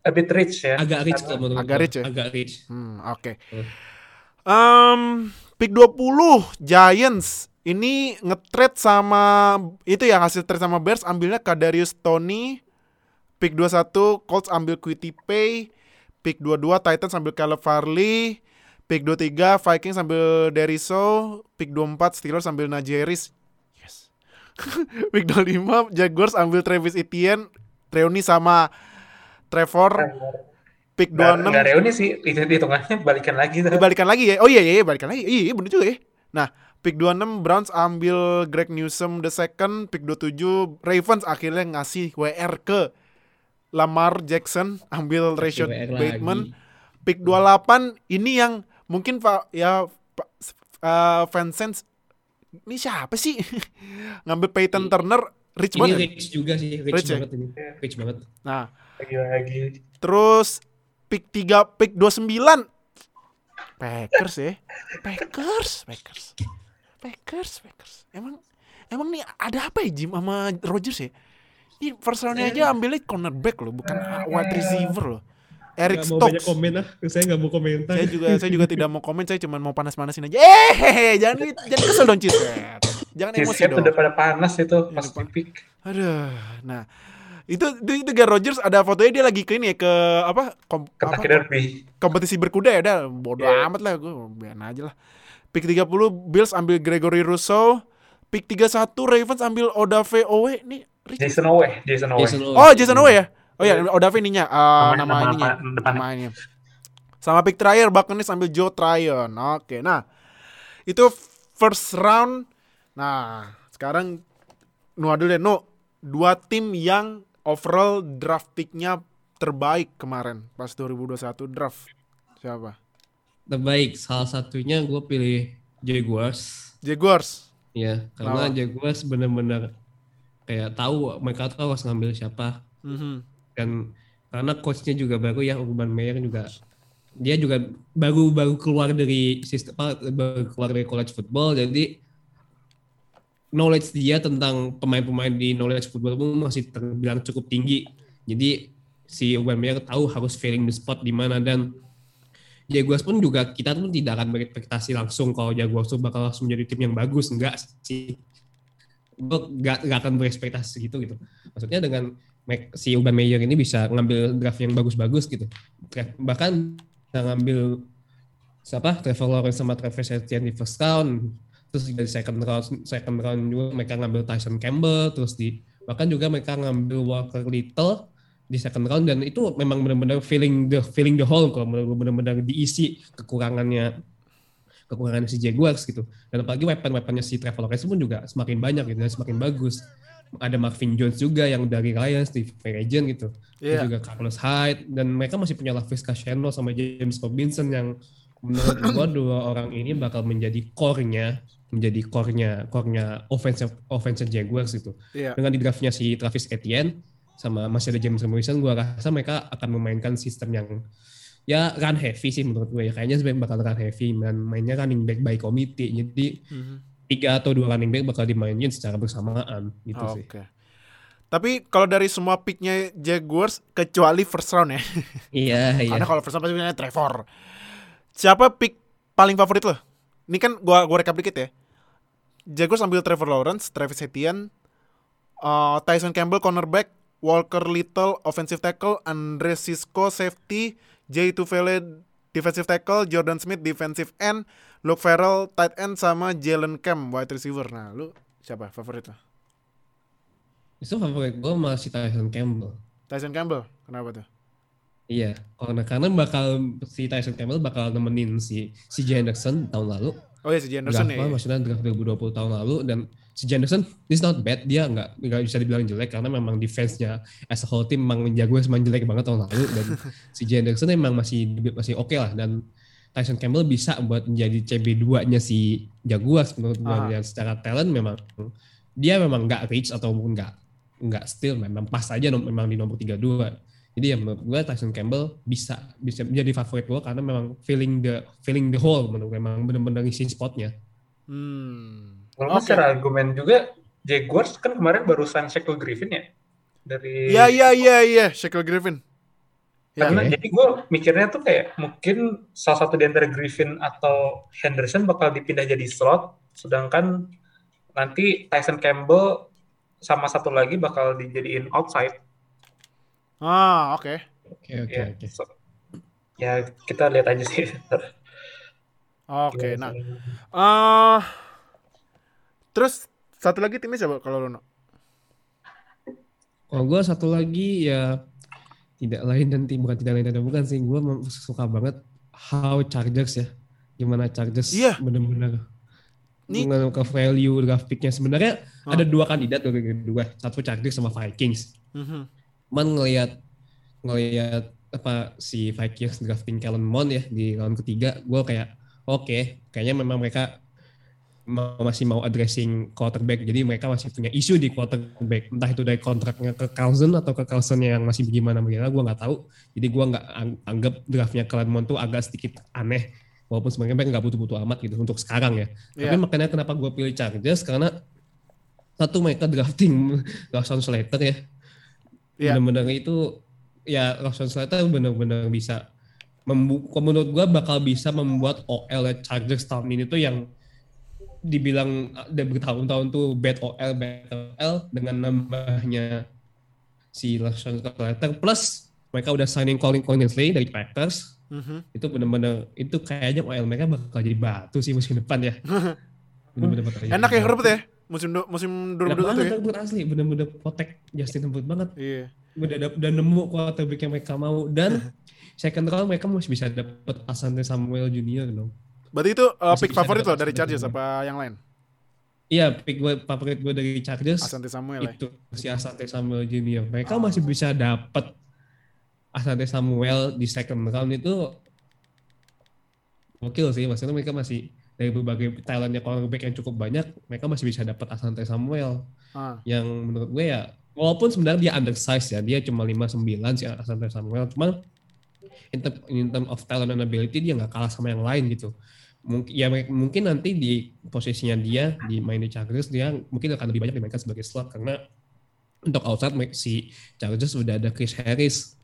A bit rich ya. agak rich kalau menurut Agak rich ya? agak rich. Hmm oke. Hmm. um, Pick 20 Giants. Ini nge-trade sama Itu ya hasil trade sama Bears. Ambilnya Kadarius Tony Pick 21 Colts ambil Quitty Pay. Pick 22 Titans ambil Caleb Farley. Pick 23 Vikings ambil Deriso. Pick 24 Steelers ambil Najee Harris. Yes. [LAUGHS] Pick 25 Jaguars ambil Travis Etienne. Reuni sama Trevor Pick Nggak, 26 nggak reuni sih, itu hitungannya balikan lagi tuh. Dibalikan lagi ya. Oh iya iya, iya balikan lagi. Iya, iya bener juga ya. Nah, pick 26 Browns ambil Greg Newsom the second, pick 27 Ravens akhirnya ngasih WR ke Lamar Jackson ambil Rashad Bateman. lagi. Pick 28 ini yang mungkin Pak ya uh, Vincent ini siapa sih? [LAUGHS] Ngambil Peyton Ini- Turner rich ini banget. rich juga sih rich, Rich ya? banget ini Iya. rich banget Nah, Lagi-lagi. Terus pick 3 pick 29 Packers ya. Packers, Packers. Packers, Packers. Emang emang nih ada apa ya Jim sama Rodgers ya? Ini first round aja ambilnya cornerback loh, bukan wide receiver loh. Eric mau banyak Stokes. komen lah. Saya nggak mau komentar. Saya juga saya juga tidak mau komen, saya cuma mau panas-panasin aja. Eh, jangan jangan kesel dong Cis. Jangan emosi dong. udah pada panas itu pas depan. di pick. Aduh, nah itu itu, itu Gar Rogers ada fotonya dia lagi ke ini ya ke apa, kom, Kentucky apa Derby. kompetisi berkuda ya udah bodo Iya. amat lah gue biarin aja lah. Pick 30 Bills ambil Gregory Rousseau, pick 31 Ravens ambil Odave Owe nih Rich- Jason Owe, Jason Owe. Jason Owe. Oh, Jason Owe ya? Oh ya, Odave ininya uh, Nama- nama, ininya. nama ininya. Sama pick terakhir Buccaneers ambil Joe Tryon. Oke, nah. Itu first round. Nah, sekarang Nuh dulu deh, Nuh. Dua tim yang overall draft picknya terbaik kemarin pas 2021 draft. Siapa? Terbaik. Salah satunya gue pilih Jaguars. Jaguars. Ya, karena Kenapa? Jaguars benar-benar kayak tahu mereka tahu harus ngambil siapa Mhm. dan karena coachnya juga baru ya Urban Meyer juga dia juga baru baru keluar dari sistem baru keluar dari college football jadi knowledge dia tentang pemain-pemain di knowledge football pun masih terbilang cukup tinggi. Jadi si Meyer tahu harus filling the spot di mana dan Jaguars pun juga kita pun tidak akan berekspektasi langsung kalau Jaguars tuh bakal langsung menjadi tim yang bagus. Enggak sih. Gue gak, gak akan berekspektasi gitu gitu. Maksudnya dengan si Urban Meyer ini bisa ngambil draft yang bagus-bagus gitu. Bahkan bisa ngambil siapa? Trevor Lawrence sama Travis Etienne di first round terus di second round second round juga mereka ngambil Tyson Campbell terus di bahkan juga mereka ngambil Walker Little di second round dan itu memang benar-benar feeling the feeling the hole kalau benar-benar diisi kekurangannya kekurangan si Jaguars gitu. Dan apalagi weapon-weaponnya si Trevor Lawrence pun juga semakin banyak gitu dan semakin bagus. Ada Marvin Jones juga yang dari Lions di free agent gitu. Terus Iya. juga Carlos Hyde dan mereka masih punya LaVisca Chenault sama James Robinson yang menurut [CLEARS THROAT] gua dua orang ini bakal menjadi core-nya menjadi core-nya core-nya offensive offensive Jaguars gitu Iya. dengan di draftnya si Travis Etienne sama masih ada James Robinson gua rasa mereka akan memainkan sistem yang ya run heavy sih menurut gue ya kayaknya sebenarnya bakal run heavy dan mainnya running back by committee jadi Mhm. tiga atau dua running back bakal dimainin secara bersamaan gitu Oke. sih Tapi kalau dari semua picknya Jaguars kecuali first round ya. [LAUGHS] iya iya Karena kalau first round pasti punya Trevor. Siapa pick paling favorit lo? Ini kan gua gua rekap dikit ya. Jaguars ambil Trevor Lawrence, Travis Etienne, uh, Tyson Campbell cornerback, Walker Little offensive tackle, Andre Cisco safety, Jay Tufele defensive tackle, Jordan Smith defensive end, Luke Farrell tight end sama Jalen Cam wide receiver. Nah, lu siapa favorit lo? itu favorit gue masih Tyson Campbell Tyson Campbell. Kenapa tuh? Iya, karena karena bakal si Tyson Campbell bakal nemenin si si Henderson tahun lalu. Oh ya si Jenderson ya. maksudnya draft 2020 tahun lalu. Dan si Henderson is not bad, dia nggak nggak bisa dibilang jelek karena memang defense-nya as a whole team memang jago memang jelek banget tahun lalu. Dan [LAUGHS] si Henderson emang masih masih oke lah. Dan Tyson Campbell bisa buat menjadi CB2-nya si Jaguars. Menurut gue Ah. dan secara talent memang dia memang nggak reach ataupun nggak nggak still. Memang pas aja memang di nomor 32 jadi ya menurut gue Tyson Campbell bisa bisa menjadi favorit gue karena memang feeling the feeling the hole menurut gue memang benar-benar ngisi spotnya Hmm. Kalau Oke. secara argumen juga Jaguars kan kemarin barusan Shaquille Griffin ya dari Iya iya iya iya, Shaquille Griffin. Ya. karena Oke. jadi gue mikirnya tuh kayak mungkin salah satu di antara Griffin atau Henderson bakal dipindah jadi slot sedangkan nanti Tyson Campbell sama satu lagi bakal dijadiin outside Ah, oke. oke oke ya oke So- ya kita lihat aja sih Oke, Gimana nah. sih? eh terus satu lagi timnya siapa kalau Rono? Kalau gue satu lagi ya tidak lain dan tim bukan tidak lain dan bukan sih gue suka banget how Chargers ya gimana Chargers Iya. benar-benar dengan ke value draft picknya sebenarnya Oh. ada dua kandidat dari kedua satu Chargers sama Vikings Mhm. Cuman ngelihat ngelihat apa si Vikings drafting Kellen Mond ya di round ketiga gue kayak oke kayaknya memang mereka masih mau addressing quarterback jadi mereka masih punya isu di quarterback entah itu dari kontraknya ke Coulson atau ke Coulson yang masih bagaimana bagaimana gue nggak tahu jadi gue nggak ang- anggap draftnya Kellen Mond tuh agak sedikit aneh walaupun sebenarnya mereka nggak butuh-butuh amat gitu untuk sekarang ya Iya. tapi makanya kenapa gue pilih Chargers karena satu mereka drafting [LAUGHS] Rashawn Slater ya. Iya. Benar-benar itu ya Rashawn Slater benar-benar bisa menurut gua bakal bisa membuat OL Chargers tahun ini tuh yang dibilang udah bertahun-tahun tuh bad OL bad OL dengan nambahnya si Rashawn Slater plus mereka udah signing Colin Conley dari Packers Mhm. itu benar-benar itu kayaknya OL mereka bakal jadi batu sih musim depan ya. [LAUGHS] Bener-bener bakal Enak ya. Herbert ya musim du- musim Enak 2021 banget ya. Herbert asli, bener-bener protect Justin Herbert banget. Iya. Udah, udah nemu quarterback yang mereka mau dan [LAUGHS] second round mereka masih bisa dapet Asante Samuel Junior dong. Berarti itu uh, Masih pick favorit dapat lo dari Chargers apa yang lain? Iya, pick gue favorit gue dari Chargers Asante Samuel ya. itu si Asante Samuel Junior. Mereka masih bisa dapet Asante Samuel di second round itu gokil sih. Maksudnya mereka masih dari berbagai talentnya cornerback yang cukup banyak, mereka masih bisa dapat Asante Samuel. Ah. yang menurut gue ya walaupun sebenarnya dia undersize ya dia cuma 59 si Asante Samuel cuma in term, in term of talent and ability dia nggak kalah sama yang lain gitu mungkin ya mungkin nanti di posisinya dia di main di Chargers dia mungkin akan lebih banyak dimainkan sebagai slot karena untuk outside si Chargers sudah ada Chris Harris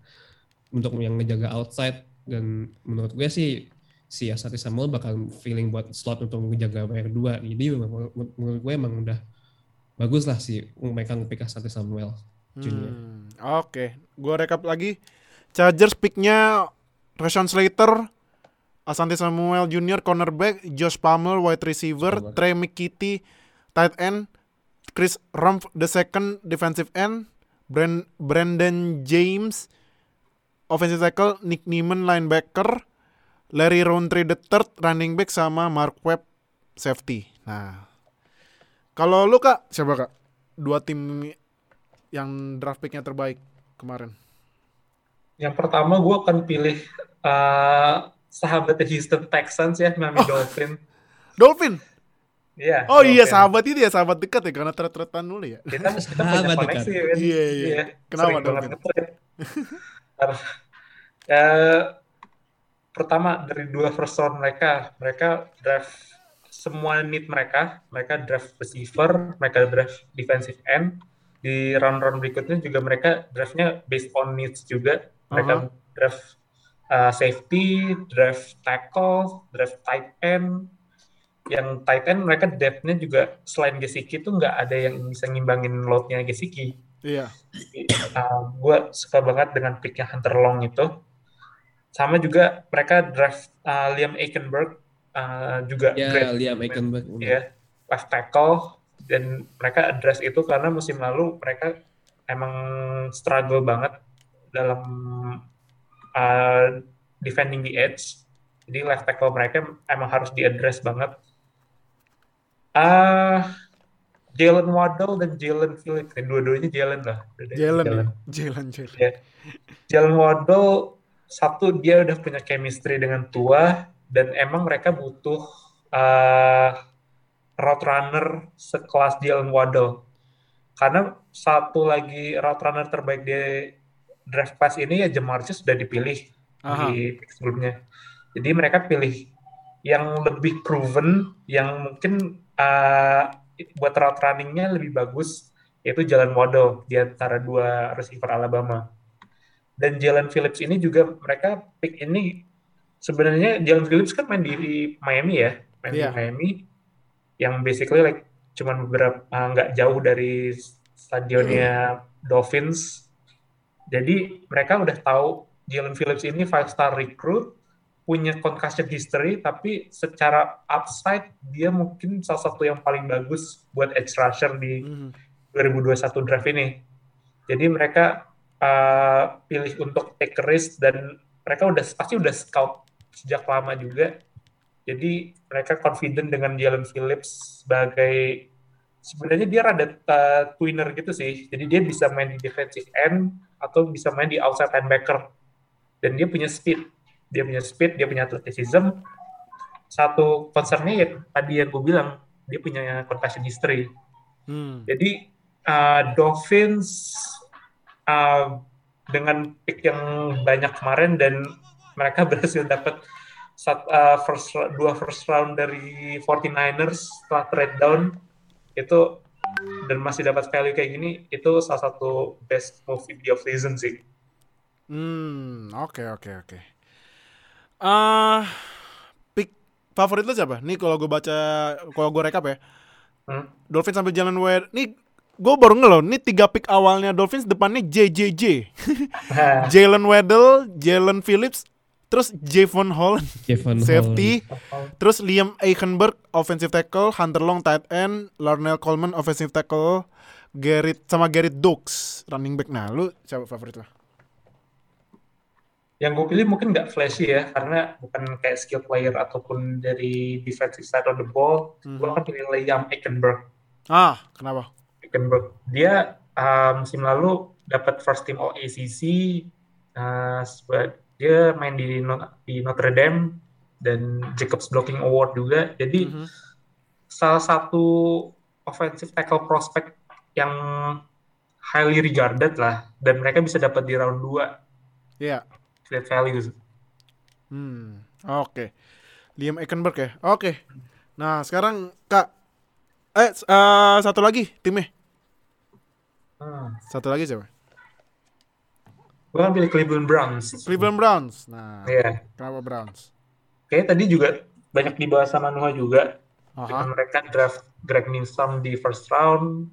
untuk yang ngejaga outside dan menurut gue sih si Asante Samuel bakal feeling buat slot untuk menjaga WR2 jadi menurut gue emang udah bagus lah si mereka ngepick Asante Samuel Junior. Hmm, Oke, gua rekap lagi. Chargers picknya Rashawn Slater, Asante Samuel Jr. cornerback, Josh Palmer wide receiver, Palmer. Trey McKitty tight end, Chris Rumpf the second defensive end, Brand Brandon James offensive tackle, Nick Niemann linebacker, Larry Rountree the third running back sama Mark Webb safety. Nah, kalau lu kak siapa kak? Dua tim yang draft picknya terbaik kemarin. Yang pertama gue akan pilih uh, sahabatnya Houston Texans ya, Miami Dolphin. Dolphin. Iya. Oh iya Dolphin. sahabat itu ya sahabat dekat ya karena tret-tretan dulu ya. Kita, kita punya Sahabat koneksi dekat. ya. Iya, iya. Kenapa Dolphin? nge-trade. [LAUGHS] Pertama dari dua first round mereka, mereka draft semua need mereka, mereka draft receiver, mereka draft defensive end. Di round-round berikutnya juga mereka draftnya based on needs juga. Mereka draft uh, safety, draft tackle, draft tight end. Yang tight end mereka depth-nya juga selain Gesicki tuh nggak ada yang bisa ngimbangin load-nya Gesicki Iya. gue Uh, suka banget dengan picknya Hunter Long itu. Sama juga mereka draft uh, Liam Aikenberg uh, juga ya great Liam Eichenberg ya left tackle dan mereka address itu karena musim lalu mereka emang struggle banget dalam uh, defending the edge. Jadi left tackle mereka emang harus diaddress banget. Ah, Jalen Waddle dan Jalen Phillips, dua-duanya Jalen lah. Dua-duanya Jalen ya. Jalen Jalen. Ya. Jalen Waddle satu dia udah punya chemistry dengan tua dan emang mereka butuh uh, route runner sekelas Jalen Waddle. Karena satu lagi route runner terbaik di draft class ini ya Jamarcus sudah dipilih Aha. di sebelumnya. Jadi mereka pilih yang lebih proven, yang mungkin uh, buat route runningnya lebih bagus, yaitu Jalen Waddle di antara dua receiver Alabama. Dan Jalen Phillips ini juga mereka pick ini sebenarnya Jalen Phillips kan main di Miami ya, main Iya. di Miami, yang basically like cuman beberapa uh, nggak jauh dari stadionnya Dolphins. Jadi mereka udah tahu Jalen Phillips ini five star recruit, punya concussion history, tapi secara upside dia mungkin salah satu yang paling bagus buat edge rusher di Mhm. 2021 draft ini. Jadi mereka uh, pilih untuk take risk dan mereka udah pasti udah scout sejak lama juga. Jadi mereka confident dengan Jalen Phillips sebagai sebenarnya dia rada uh, twinner gitu sih. Jadi dia bisa main di defensive end atau bisa main di outside linebacker. Dan dia punya speed. Dia punya speed, dia punya athleticism. Satu concernnya ya tadi yang gue bilang, dia punya concussion history. Hmm. Jadi uh, Dolphins uh, dengan pick yang banyak kemarin dan mereka [LAUGHS] berhasil dapat sat- uh, first dua first round dari 49ers setelah trade down itu dan masih dapat value kayak gini itu salah satu best move di off season sih. Hmm, oke oke oke. Ah, pick favorit lo siapa? Nih kalau gue baca, kalau gue rekap ya, Hmm. Dolphins sampai Jalen Ware. Nih gue baru nge loh. Nih tiga pick awalnya Dolphins depannya JJJ, [LAUGHS] Jalen Waddle, Jalen Phillips, terus Javon Holland Kevin safety, terus Liam Eichenberg offensive tackle, Hunter Long tight end, Larnell Coleman offensive tackle, Garrett sama Garrett Dukes running back. Nah, lu siapa favorit lo? yang gue pilih mungkin nggak flashy ya karena bukan kayak skill player ataupun dari defensive side of the ball. Gue Mhm. akan pilih Liam Eichenberg. Ah, kenapa? Eichenberg. Dia uh, musim lalu dapat first team All ACC. Uh, dia main di, di Notre Dame dan Jacobs Blocking Award juga. Jadi Mhm. salah satu offensive tackle prospect yang highly regarded lah dan mereka bisa dapat di round 2 Iya. great values. Hmm, oke. Liam Eichenberg ya. Oke. Nah, sekarang Kak eh eh, satu lagi timnya. Hmm. Satu lagi siapa? Gue kan pilih Cleveland Browns. Cleveland Browns. Nah, Iya. kenapa Browns? Kayaknya tadi juga banyak dibahas sama Nuha juga. Aha. Mereka draft Greg Newsom di first round,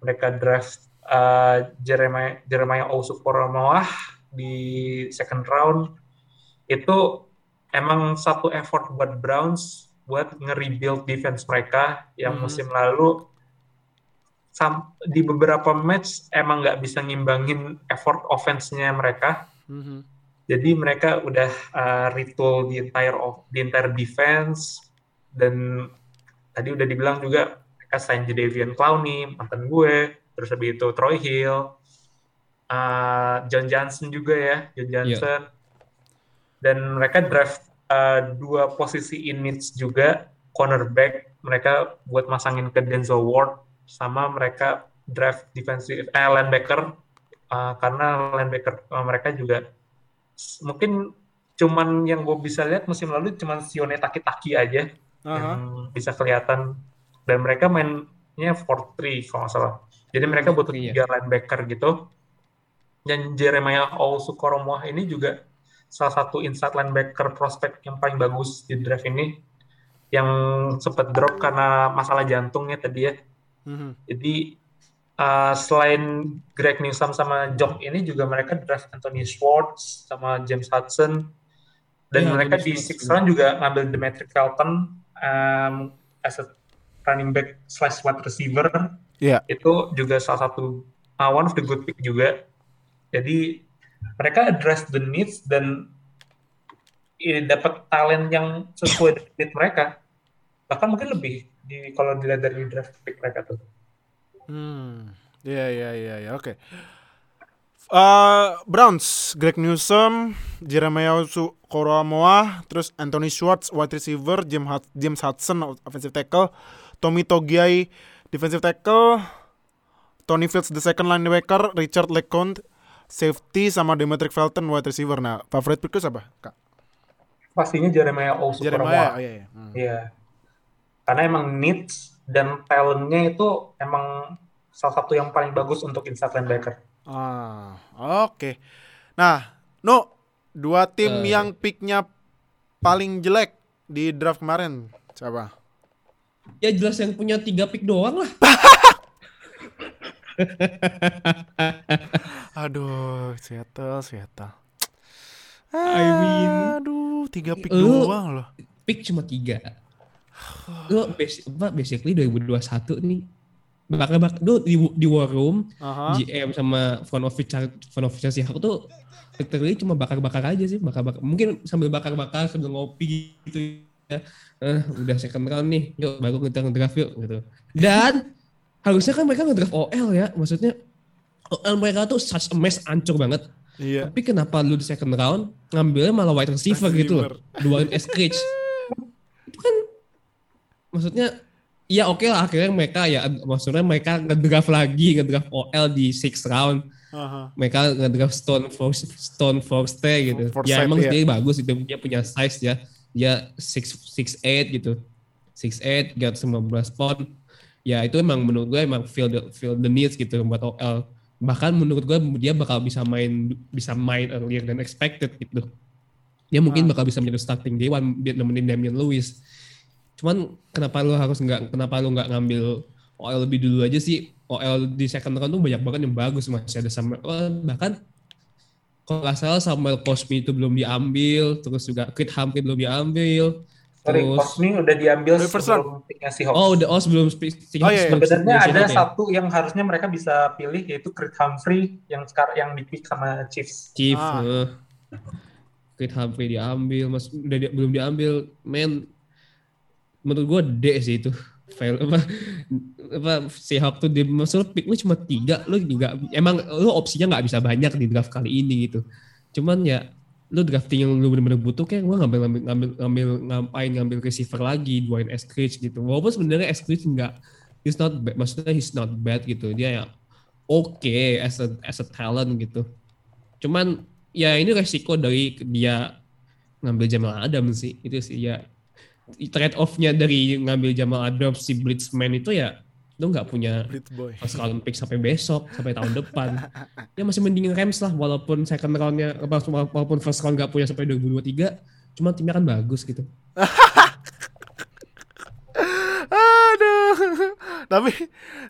mereka draft uh, Jeremiah Jeremiah Owusu-Koramoah di second round. Itu emang satu effort buat Browns buat nge-rebuild defense mereka yang Mhm. musim lalu sam- di beberapa match emang nggak bisa ngimbangin effort offense-nya mereka. Mhm. Jadi mereka udah uh, retool the entire of the entire defense dan tadi udah dibilang juga mereka sign Jadavian Clowney mantan gue, terus habis itu Troy Hill, uh, John Johnson juga ya, John Johnson. Dan mereka draft uh, dua posisi in needs juga cornerback mereka buat masangin ke Denzel Ward sama mereka draft defensive eh, linebacker uh, karena linebacker uh, mereka juga mungkin cuman yang gue bisa lihat musim lalu cuman Sione Taki-Taki aja Aha. yang bisa kelihatan dan mereka mainnya 4-3 kalau nggak salah. Jadi mereka butuh tiga linebacker gitu. Dan Jeremiah Owusu-Koramoah ini juga salah satu inside linebacker prospek yang paling bagus di draft ini yang sempat drop karena masalah jantungnya tadi ya. Mhm. Jadi uh, selain Greg Newsom sama Jock ini juga mereka draft Anthony Schwartz sama James Hudson dan Iya, mereka di juga. round juga ngambil Demetric Felton um, as a running back slash wide receiver Iya. itu juga salah satu uh, one of the good pick juga jadi mereka address the needs dan eh, dapat talent yang sesuai dengan need mereka bahkan mungkin lebih di kalau dilihat dari draft pick mereka tuh Hmm. Iya iya iya iya. Oke. Eh, Browns, Greg Newsom, Jeremiah Koromoa, terus Anthony Schwartz, wide receiver, James, Hud- James Hudson, offensive tackle, Tommy Togiai, defensive tackle, Tony Fields, the second linebacker, Richard LeCompte, safety, sama Demetric Felton, wide receiver. Nah, favorite pick siapa, Kak? pastinya Jeremiah Owusu Jeremiah. Oh, iya, iya. Hmm. Iya. Karena emang needs dan talentnya itu emang salah satu yang paling bagus untuk inside linebacker. Ah, oke. Nah, no, dua tim Eh. yang picknya paling jelek di draft kemarin siapa? Ya jelas yang punya tiga pick doang lah. [LAUGHS] Aduh, Seattle, Seattle. I mean- aduh, tiga pick Lu- doang loh. Pick cuma tiga. [SIGHS] Lo basic, basically 2021 nih. Bakal bak lo di, di war room, Aha. GM sama front office front office Seahawks tuh literally cuma bakar-bakar aja sih, bakar-bakar. Mungkin sambil bakar-bakar sambil ngopi gitu ya. Eh, udah second round nih, yuk baru kita ngedraft yuk gitu. Dan harusnya kan mereka ngedraft OL ya, maksudnya OL mereka tuh such a mess, ancur banget. Iya. Tapi kenapa lu di second round ngambilnya malah wide receiver, gitu loh. Duain maksudnya ya oke lah akhirnya mereka ya maksudnya mereka ngedraft lagi ngedraft OL di sixth round. Aha. mereka ngedraft Stone Force Stone Forster gitu. Forsyth, ya emang iya. dia bagus itu dia punya size ya. Dia six six eight gitu. Six eight 319 pound. Ya itu emang menurut gue emang feel the, feel the needs gitu buat OL bahkan menurut gue dia bakal bisa main bisa main earlier than expected gitu. Dia mungkin Ah. bakal bisa menjadi starting day one biar nemenin Damian Lewis cuman kenapa lu harus nggak kenapa lu nggak ngambil OL lebih dulu aja sih OL di second round tuh banyak banget yang bagus masih ada sama oh, bahkan kalau nggak salah Samuel Cosmi itu belum diambil terus juga Creed Humphrey belum diambil Sorry, terus Cosmi udah diambil sebelum picknya oh udah oh sebelum spe- Oh, iya, iya. Sebenarnya ada ya? satu yang harusnya mereka bisa pilih yaitu Creed Humphrey yang sekarang yang dipick sama Chiefs. Chief, Ah. eh. Creed Humphrey diambil, mas udah di- belum diambil, men. Menurut gue D sih itu. Fail apa apa Seahawks tuh di maksud pick lu cuma tiga, lu juga emang lu opsinya nggak bisa banyak di draft kali ini gitu. Cuman ya lu drafting yang lu bener-bener butuh kayak gue ngambil ngambil ngambil ngambil ngapain ngambil receiver lagi Dwayne Eskridge gitu. Walaupun sebenarnya Eskridge nggak he's not bad, maksudnya he's not bad gitu. Dia ya oke as a as a talent gitu. Cuman ya ini resiko dari dia ngambil Jamal Adams sih itu sih ya trade off-nya dari ngambil Jamal Adams si Blitzman itu ya lu nggak punya first round pick sampai besok sampai tahun depan [LAUGHS] ya masih mending Rams lah walaupun second roundnya walaupun first round nggak punya sampai 2023 cuma timnya kan bagus gitu [LAUGHS] Aduh. tapi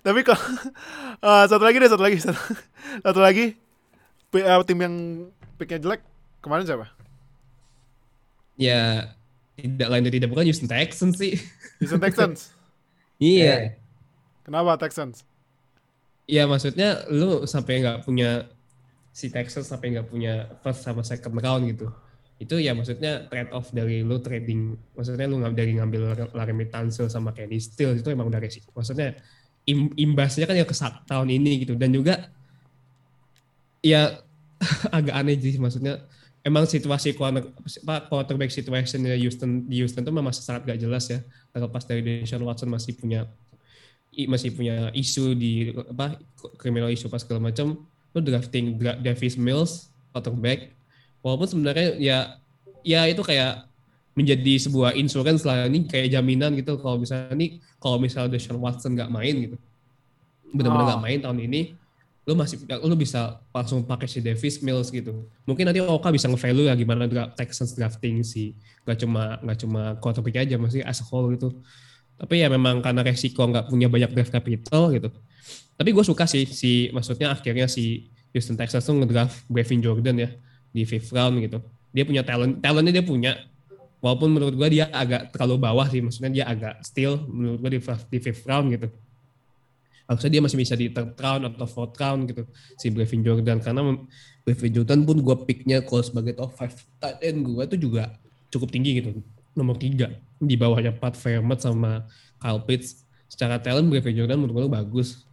tapi kalau [LAUGHS] eh, satu lagi deh satu lagi satu, satu lagi P- eh, tim yang picknya jelek kemarin siapa? ya tidak lain dan tidak bukan Houston Texans sih Houston Texans. [LAUGHS] iya Kenapa Texans? Iya maksudnya lu sampai nggak punya si Texas sampai nggak punya first sama second round gitu. Itu ya maksudnya trade off dari lu trading, maksudnya lu nggak dari ngambil Laramie Tunsil sama Kenny Stills itu emang udah resiko. Maksudnya im- imbasnya kan ya ke tahun ini gitu dan juga ya [LAUGHS] agak aneh sih maksudnya emang situasi corner, apa, quarterback situation Houston di Houston tuh memang sangat gak jelas ya. Terlepas dari Deshaun Watson masih punya masih punya isu di apa criminal isu pas segala macam lu drafting Dra- Davis Mills quarterback walaupun sebenarnya ya ya itu kayak menjadi sebuah insurance lah ini kayak jaminan gitu kalau misalnya nih kalau misalnya Deshaun Watson nggak main gitu benar-benar Oh. nggak main tahun ini lu masih lu bisa langsung pakai si Davis Mills gitu mungkin nanti Oka bisa nge-value ya gimana dra- Texans drafting si nggak cuma nggak cuma quarterback aja masih as a whole gitu tapi ya memang karena resiko nggak punya banyak draft capital gitu. Tapi gue suka sih si maksudnya akhirnya si Houston Texans tuh ngedraft Brevin Jordan ya di fifth round gitu. Dia punya talent, talentnya dia punya. Walaupun menurut gue dia agak terlalu bawah sih, maksudnya dia agak still menurut gue di, di fifth round gitu. Harusnya dia masih bisa di third round atau fourth round gitu si Brevin Jordan. Karena Brevin Jordan pun gue picknya kalau sebagai top 5 tight end gue tuh juga cukup tinggi gitu nomor tiga. Di bawahnya Pat Fairmont sama Kyle Pitts. Secara talent Brevin Jordan menurut gue bagus.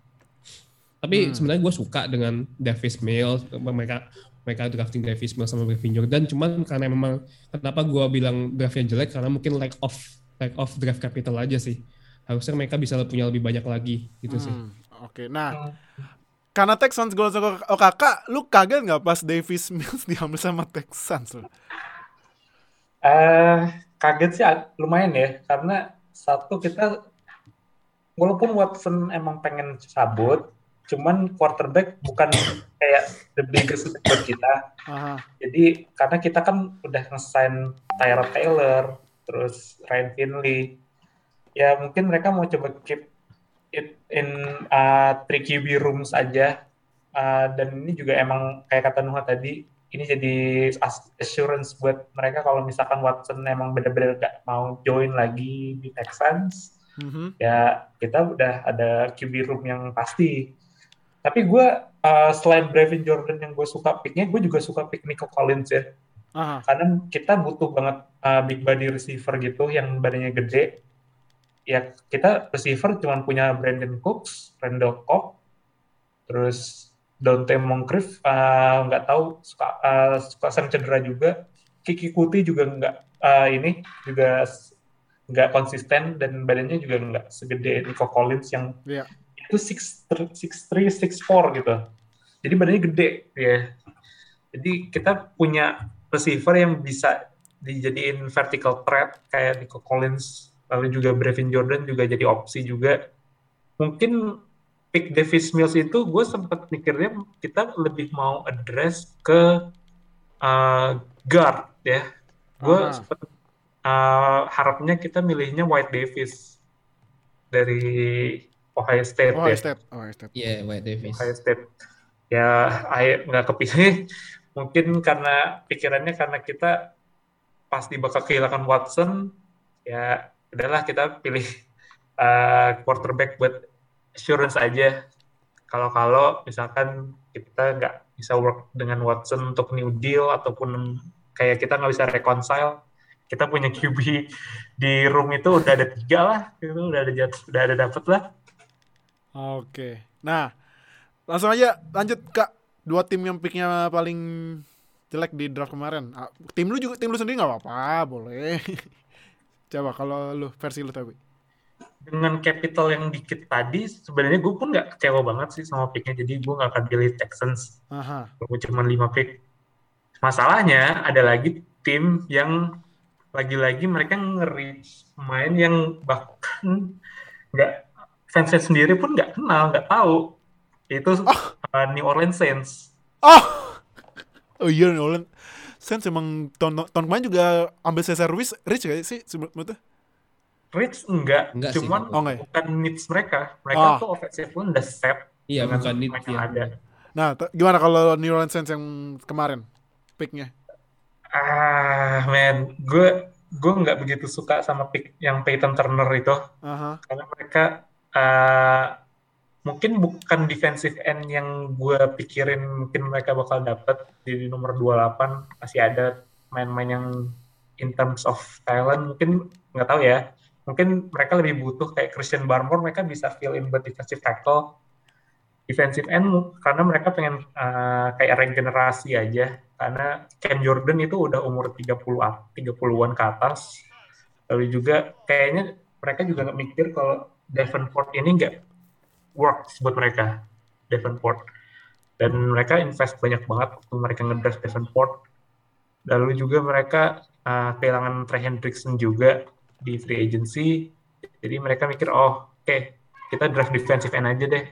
Tapi Hmm. sebenarnya gue suka dengan Davis Mills. Mereka mereka drafting Davis Mills sama Brevin Jordan. Cuman karena memang kenapa gue bilang draftnya jelek? Karena mungkin lack of lack of draft capital aja sih harusnya mereka bisa punya lebih banyak lagi gitu sih Hmm, Oke, nah karena Texans gue langsung ke- oh kakak, lu kaget nggak pas Davis Mills [LAUGHS] diambil sama Texans? lu? Eh, kaget sih lumayan ya, karena satu kita walaupun Watson emang pengen cabut, cuman quarterback bukan kayak the biggest buat kita. Aha. Jadi karena kita kan udah nge-sign Tyrod Taylor, terus Ryan Finley, ya mungkin mereka mau coba keep it in uh, QB rooms aja. Uh, dan ini juga emang kayak kata Nuha tadi, ini jadi as- assurance buat mereka kalau misalkan Watson emang bener-bener gak mau join lagi di Texans, Mhm. ya kita udah ada QB room yang pasti. Tapi gue uh, selain Brevin Jordan yang gue suka picknya, gue juga suka pick Nico Collins ya. Aha. Karena kita butuh banget uh, big body receiver gitu yang badannya gede. Ya kita receiver cuma punya Brandon Cooks, Randall Cobb, terus Dante Moncrief uh, nggak tahu suka uh, suka sering cedera juga. Kiki Kuti juga nggak uh, ini juga nggak konsisten dan badannya juga nggak segede Nico Collins yang Iya. itu six six three six four gitu. Jadi badannya gede ya. Jadi kita punya receiver yang bisa dijadiin vertical threat kayak Nico Collins, lalu juga Brevin Jordan juga jadi opsi juga. mungkin pick Davis Mills itu gue sempat mikirnya kita lebih mau address ke uh, guard ya. Gue Aha. sempat uh, harapnya kita milihnya White Davis dari Ohio State Oh, ya. State. Oh, State. Iya, White Davis. Ohio State. Ya, ayo nggak kepilih. [LAUGHS] Mungkin karena pikirannya karena kita pasti bakal kehilangan Watson, ya udahlah kita pilih uh, quarterback buat assurance aja. Kalau-kalau misalkan kita nggak bisa work dengan Watson untuk new deal ataupun kayak kita nggak bisa reconcile, kita punya QB di room itu udah ada tiga lah, itu udah ada udah ada dapet lah. Oke. Nah, langsung aja lanjut Kak. Dua tim yang picknya paling jelek di draft kemarin. Ah, Tim lu juga tim lu sendiri nggak apa-apa, boleh. [LAUGHS] Coba kalau lu versi lu tapi. dengan capital yang dikit tadi sebenarnya gue pun nggak kecewa banget sih sama picknya. Jadi gue nggak akan pilih Texans. Gue cuma 5 pick. Masalahnya ada lagi tim yang lagi-lagi mereka nge-reach pemain yang bahkan nggak fansnya sendiri pun nggak kenal nggak tahu. Itu uh, New Orleans Saints. Oh. [LAUGHS] Oh iya Nolan. Saints emang tahun tahun kemarin juga ambil Cesar Ruiz rich gak sih sebetulnya? Rich enggak, Enggak sih, cuman menurut Oh, enggak ya? bukan needs mereka mereka Ah. tuh offensive pun udah set Iya, dengan bukan need pemain ya. yang ada Nah, t- gimana kalau New Orleans Saints yang kemarin picknya? Ah, man, gue gue nggak begitu suka sama pick yang Peyton Turner itu Aha. karena mereka eh, mungkin bukan defensive end yang gue pikirin mungkin mereka bakal dapat di nomor 28 masih ada main-main yang in terms of talent. Mungkin nggak tahu ya. Mungkin mereka lebih butuh kayak Christian Barmore mereka bisa fill in buat defensive tackle defensive end karena mereka pengen eh, kayak regenerasi aja. Karena Cam Jordan itu udah umur 30 at- 30-an ke atas. Lalu juga kayaknya mereka juga nggak mikir kalau Davenport ini nggak works buat mereka Davenport. Dan mereka invest banyak banget waktu mereka ngedraft Davenport. Lalu juga mereka uh, kehilangan Trey Hendrickson juga di free agency. Jadi mereka mikir oh oke kita draft defensive end aja deh.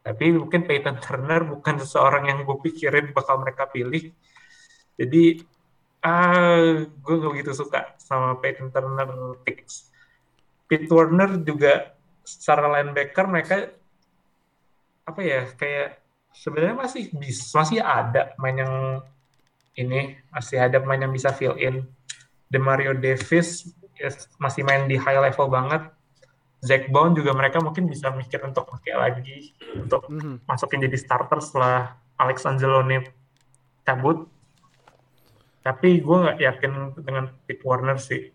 Tapi mungkin Peyton Turner bukan seseorang yang gue pikirin bakal mereka pilih. Jadi ah gue gak begitu suka sama Peyton Turner picks Pete Warner juga secara linebacker mereka apa ya kayak sebenarnya masih bis masih ada main yang ini masih ada main yang bisa fill in Demario Davis yes, masih main di high level banget Zach Bond juga mereka mungkin bisa mikir untuk pakai lagi untuk Mhm. masukin jadi starter setelah Alex Angeloni cabut. Tapi gue nggak yakin dengan Pete Warner sih.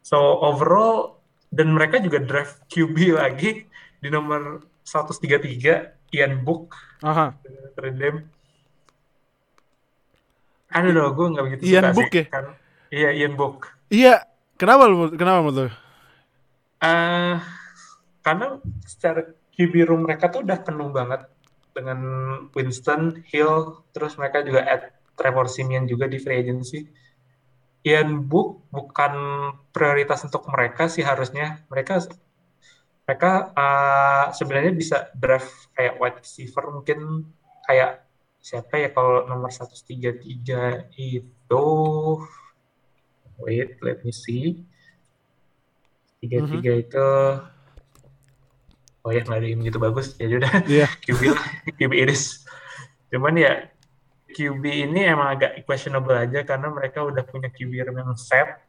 So overall dan mereka juga draft QB [LAUGHS] lagi di nomor 133 Ian Book Aha. Redem. Aduh loh, gue nggak begitu Ian suka Book sih. ya? Kan, iya, Ian Book. Iya, kenapa lu kenapa menurut lu? Eh, karena secara QB room mereka tuh udah penuh banget dengan Winston, Hill, terus mereka juga add Trevor Simeon juga di free agency. Ian Book bukan prioritas untuk mereka sih harusnya. Mereka mereka eh, sebenarnya bisa draft kayak wide receiver mungkin kayak siapa ya kalau nomor 133 itu? Wait let me see. tiga tiga itu oh ya nggak ada yang gitu bagus. Ya udah. Iya. [LAUGHS] QB lah QB Iris cuman ya QB ini emang agak questionable aja karena mereka udah punya QB yang set.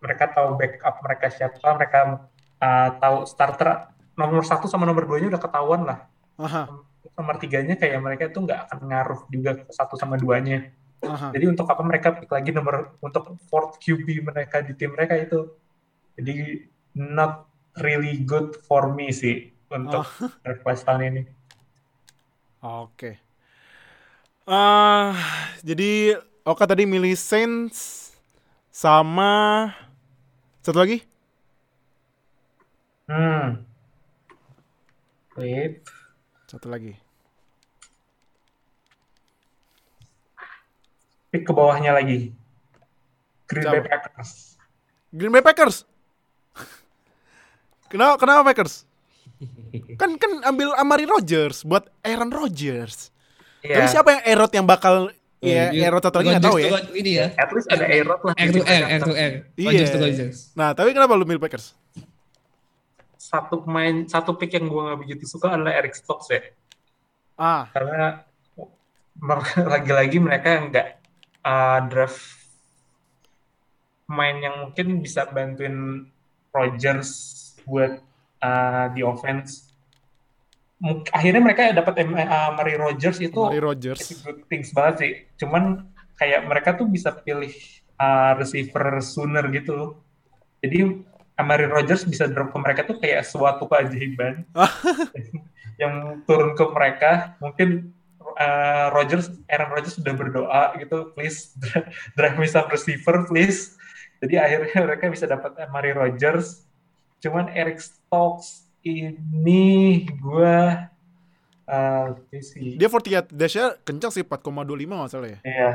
Mereka tahu backup mereka siapa mereka uh, tahu starter nomor satu sama nomor dua nya udah ketahuan lah Aha. nomor tiganya kayak mereka tuh nggak akan ngaruh juga ke satu sama duanya Aha. jadi untuk apa mereka pick lagi nomor untuk fourth QB mereka di tim mereka itu. Jadi not really good for me sih untuk [LAUGHS] draft class tahun ini. Oke. Ah, jadi Oka tadi milih Saints sama satu lagi? Hmm. Wait. Satu lagi. Pick ke bawahnya lagi. Green Bay? Packers. Green Bay Packers. [LAUGHS] kenapa kenapa Packers? [LAUGHS] Kan kan ambil Amari Rogers buat Aaron Rodgers. Iya. Tapi siapa yang Erod yang bakal ya Iya, Erod satu lagi nggak tahu ya. Ini ya. At least ada Aerod lah. R to R, R to R. Iya. Nah, tapi kenapa lu milih Packers? Satu pemain, satu pick yang gue nggak begitu suka adalah Eric Stokes ya. Ah, Karena [LAUGHS] lagi-lagi mereka nggak uh, draft pemain yang mungkin bisa bantuin Rodgers buat uh, di offense. Akhirnya mereka dapat uh, Rodgers itu Amari Rogers. itu good things banget sih. Cuman kayak mereka tuh bisa pilih uh, receiver sooner gitu. Jadi Amari Rogers bisa drop ke mereka tuh kayak suatu keajaiban [LAUGHS] yang turun ke mereka. Mungkin uh, Rogers, Aaron Rodgers sudah berdoa gitu, please drive me some receiver, please. Jadi akhirnya mereka bisa dapat Amari Rogers. Cuman Eric Stokes ini gua uh, sih Dia 48 dash-nya kencang sih 4,25 nggak salah ya. Iya,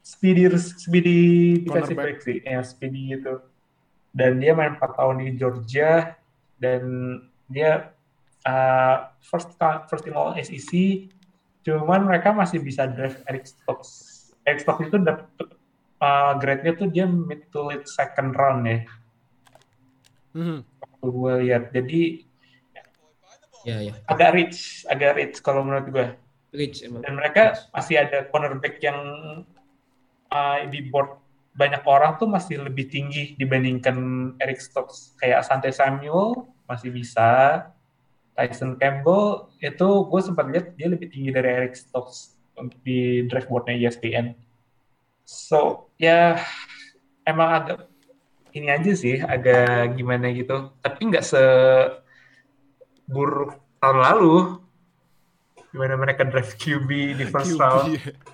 speedy speedy defensive back sih, ya speedy itu. Dan dia main 4 tahun di Georgia dan dia uh, first first team all SEC. Cuman mereka masih bisa draft Eric Stokes. Eric Stokes itu dapet uh, grade-nya tuh dia mid to late second round ya. Mhm. Waktu gue lihat. Jadi Ya, ya. agak rich, agak rich kalau menurut gue. Rich emang. dan mereka masih ada cornerback yang uh, di board banyak orang tuh masih lebih tinggi dibandingkan Eric Stokes kayak Sante Samuel masih bisa Tyson Campbell itu gue sempat lihat dia lebih tinggi dari Eric Stokes untuk di draft boardnya ESPN so ya emang agak ini aja sih agak gimana gitu tapi nggak se buruk tahun lalu gimana mereka draft QB di first QB. round [LAUGHS]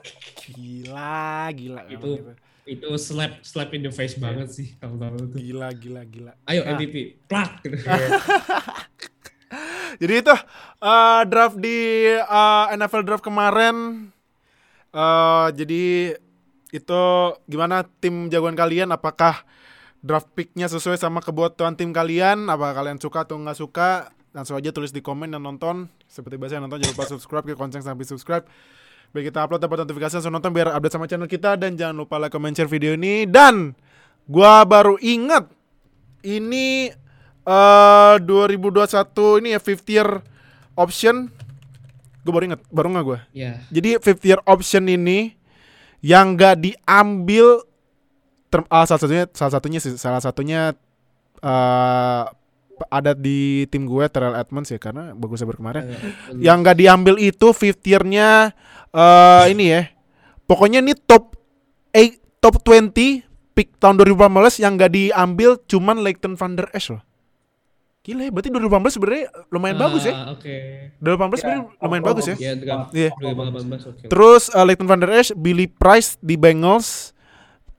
Gila, gila. Itu gitu. Itu slap slap in the face banget sih kalau tahu tuh. Gila, gila, gila. Ayo Nah. MVP, plak gitu. Iya. Jadi itu uh, draft di uh, NFL draft kemarin. Uh, jadi itu gimana tim jagoan kalian? Apakah draft picknya sesuai sama kebutuhan tim kalian? Apa kalian suka atau nggak suka? Langsung aja tulis di komen dan nonton. Seperti biasa yang nonton jangan lupa subscribe ke konsen sampai subscribe. Biar kita upload dapat notifikasi langsung nonton biar update sama channel kita. Dan jangan lupa like, comment, share video ini. Dan gua baru ingat ini eh 2021 ini ya 50 year option. Gue baru inget baru nggak gue Ya, jadi 50 year option ini yang nggak diambil term, ah, salah satunya salah satunya salah satunya eh ada di tim gue Terrell Edmonds ya karena bagusnya berkemarin yang nggak diambil itu 50 year-nya eh ini ya pokoknya ini top 8 top 20 pick tahun 2018 yang nggak diambil cuman Leighton Van Der Esch loh Gila ya, berarti 2018 sebenarnya lumayan bagus ya. Ah, Oke. 2018 sebenarnya Ya, lumayan oh, bagus ya. Ya, Iya. 2018 oke. Terus uh, Leighton Van Der Esch, Billy Price di Bengals.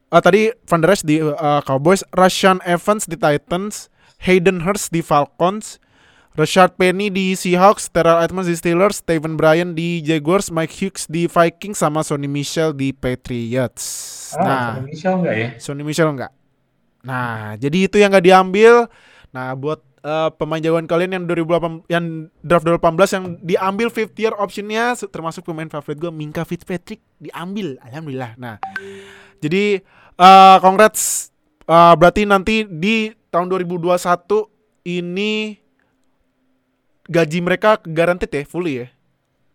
Uh, tadi Van Der Esch di uh, Cowboys, Rashan Evans di Titans, Hayden Hurst di Falcons, Rashard Penny di Seahawks, Terrell Edmonds di Steelers, Steven Bryan di Jaguars, Mike Hughes di Vikings, sama Sonny Michel di Patriots. Ah, Nah, Sonny Michel enggak ya? Sonny Michel enggak. Nah, jadi itu yang nggak diambil. Nah, buat eh, pemain jagoan kalian yang 2008 yang draft 2018 yang diambil fifth year optionnya termasuk pemain favorit gue Minka Fitzpatrick diambil, alhamdulillah. Nah, jadi eh congrats Eh, berarti nanti di tahun 2021 ini gaji mereka guaranteed ya, fully ya?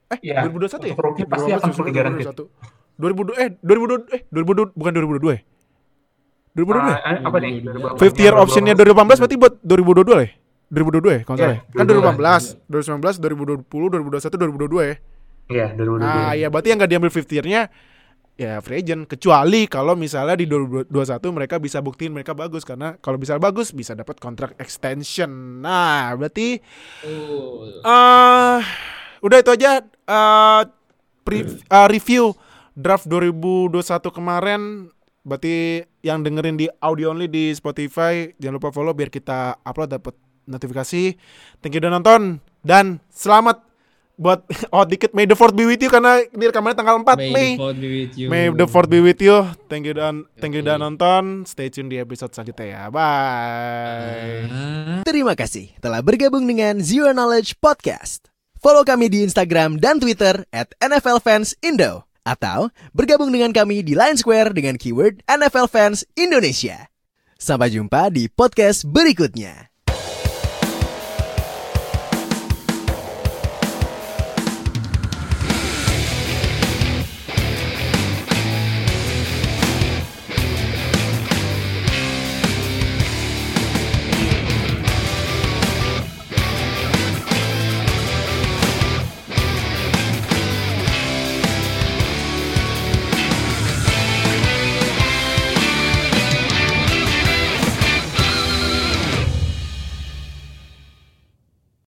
Eh, Iya, 2021 ya? rookie pasti akan fully guaranteed. 2002 eh 2002 eh 2002 bukan 2022 ya? 2022 ya? Ah, ah, apa nih? 50 year optionnya 2018 berarti buat 2022 lah ya? 2022 ya kalau salah ya? Iya, Kan 2022. 2018, 2019, 2020, 2021, 2022 ya? Iya, 2022. Nah ya berarti yang nggak diambil 50 year-nya ya free agent. Kecuali kalau misalnya di 2021 mereka bisa buktiin mereka bagus. Karena kalau bisa bagus bisa dapat kontrak extension. Nah berarti eh udah itu aja eh pre- eh, review draft 2021 kemarin. Berarti yang dengerin di audio only di Spotify jangan lupa follow biar kita upload dapat notifikasi. Thank you udah nonton dan selamat buat [LAUGHS] oh dikit May the Fourth be with you karena ini rekamannya tanggal 4 May, Mei. the Fourth be with you. May the Fourth be with you. Thank you dan thank you dan nonton. Stay tune di episode selanjutnya ya. Bye. Ah. Terima kasih telah bergabung dengan Zero Knowledge Podcast. Follow kami di Instagram dan Twitter at NFL Fans Indo. Atau bergabung dengan kami di Line Square dengan keyword NFL Fans Indonesia. Sampai jumpa di podcast berikutnya.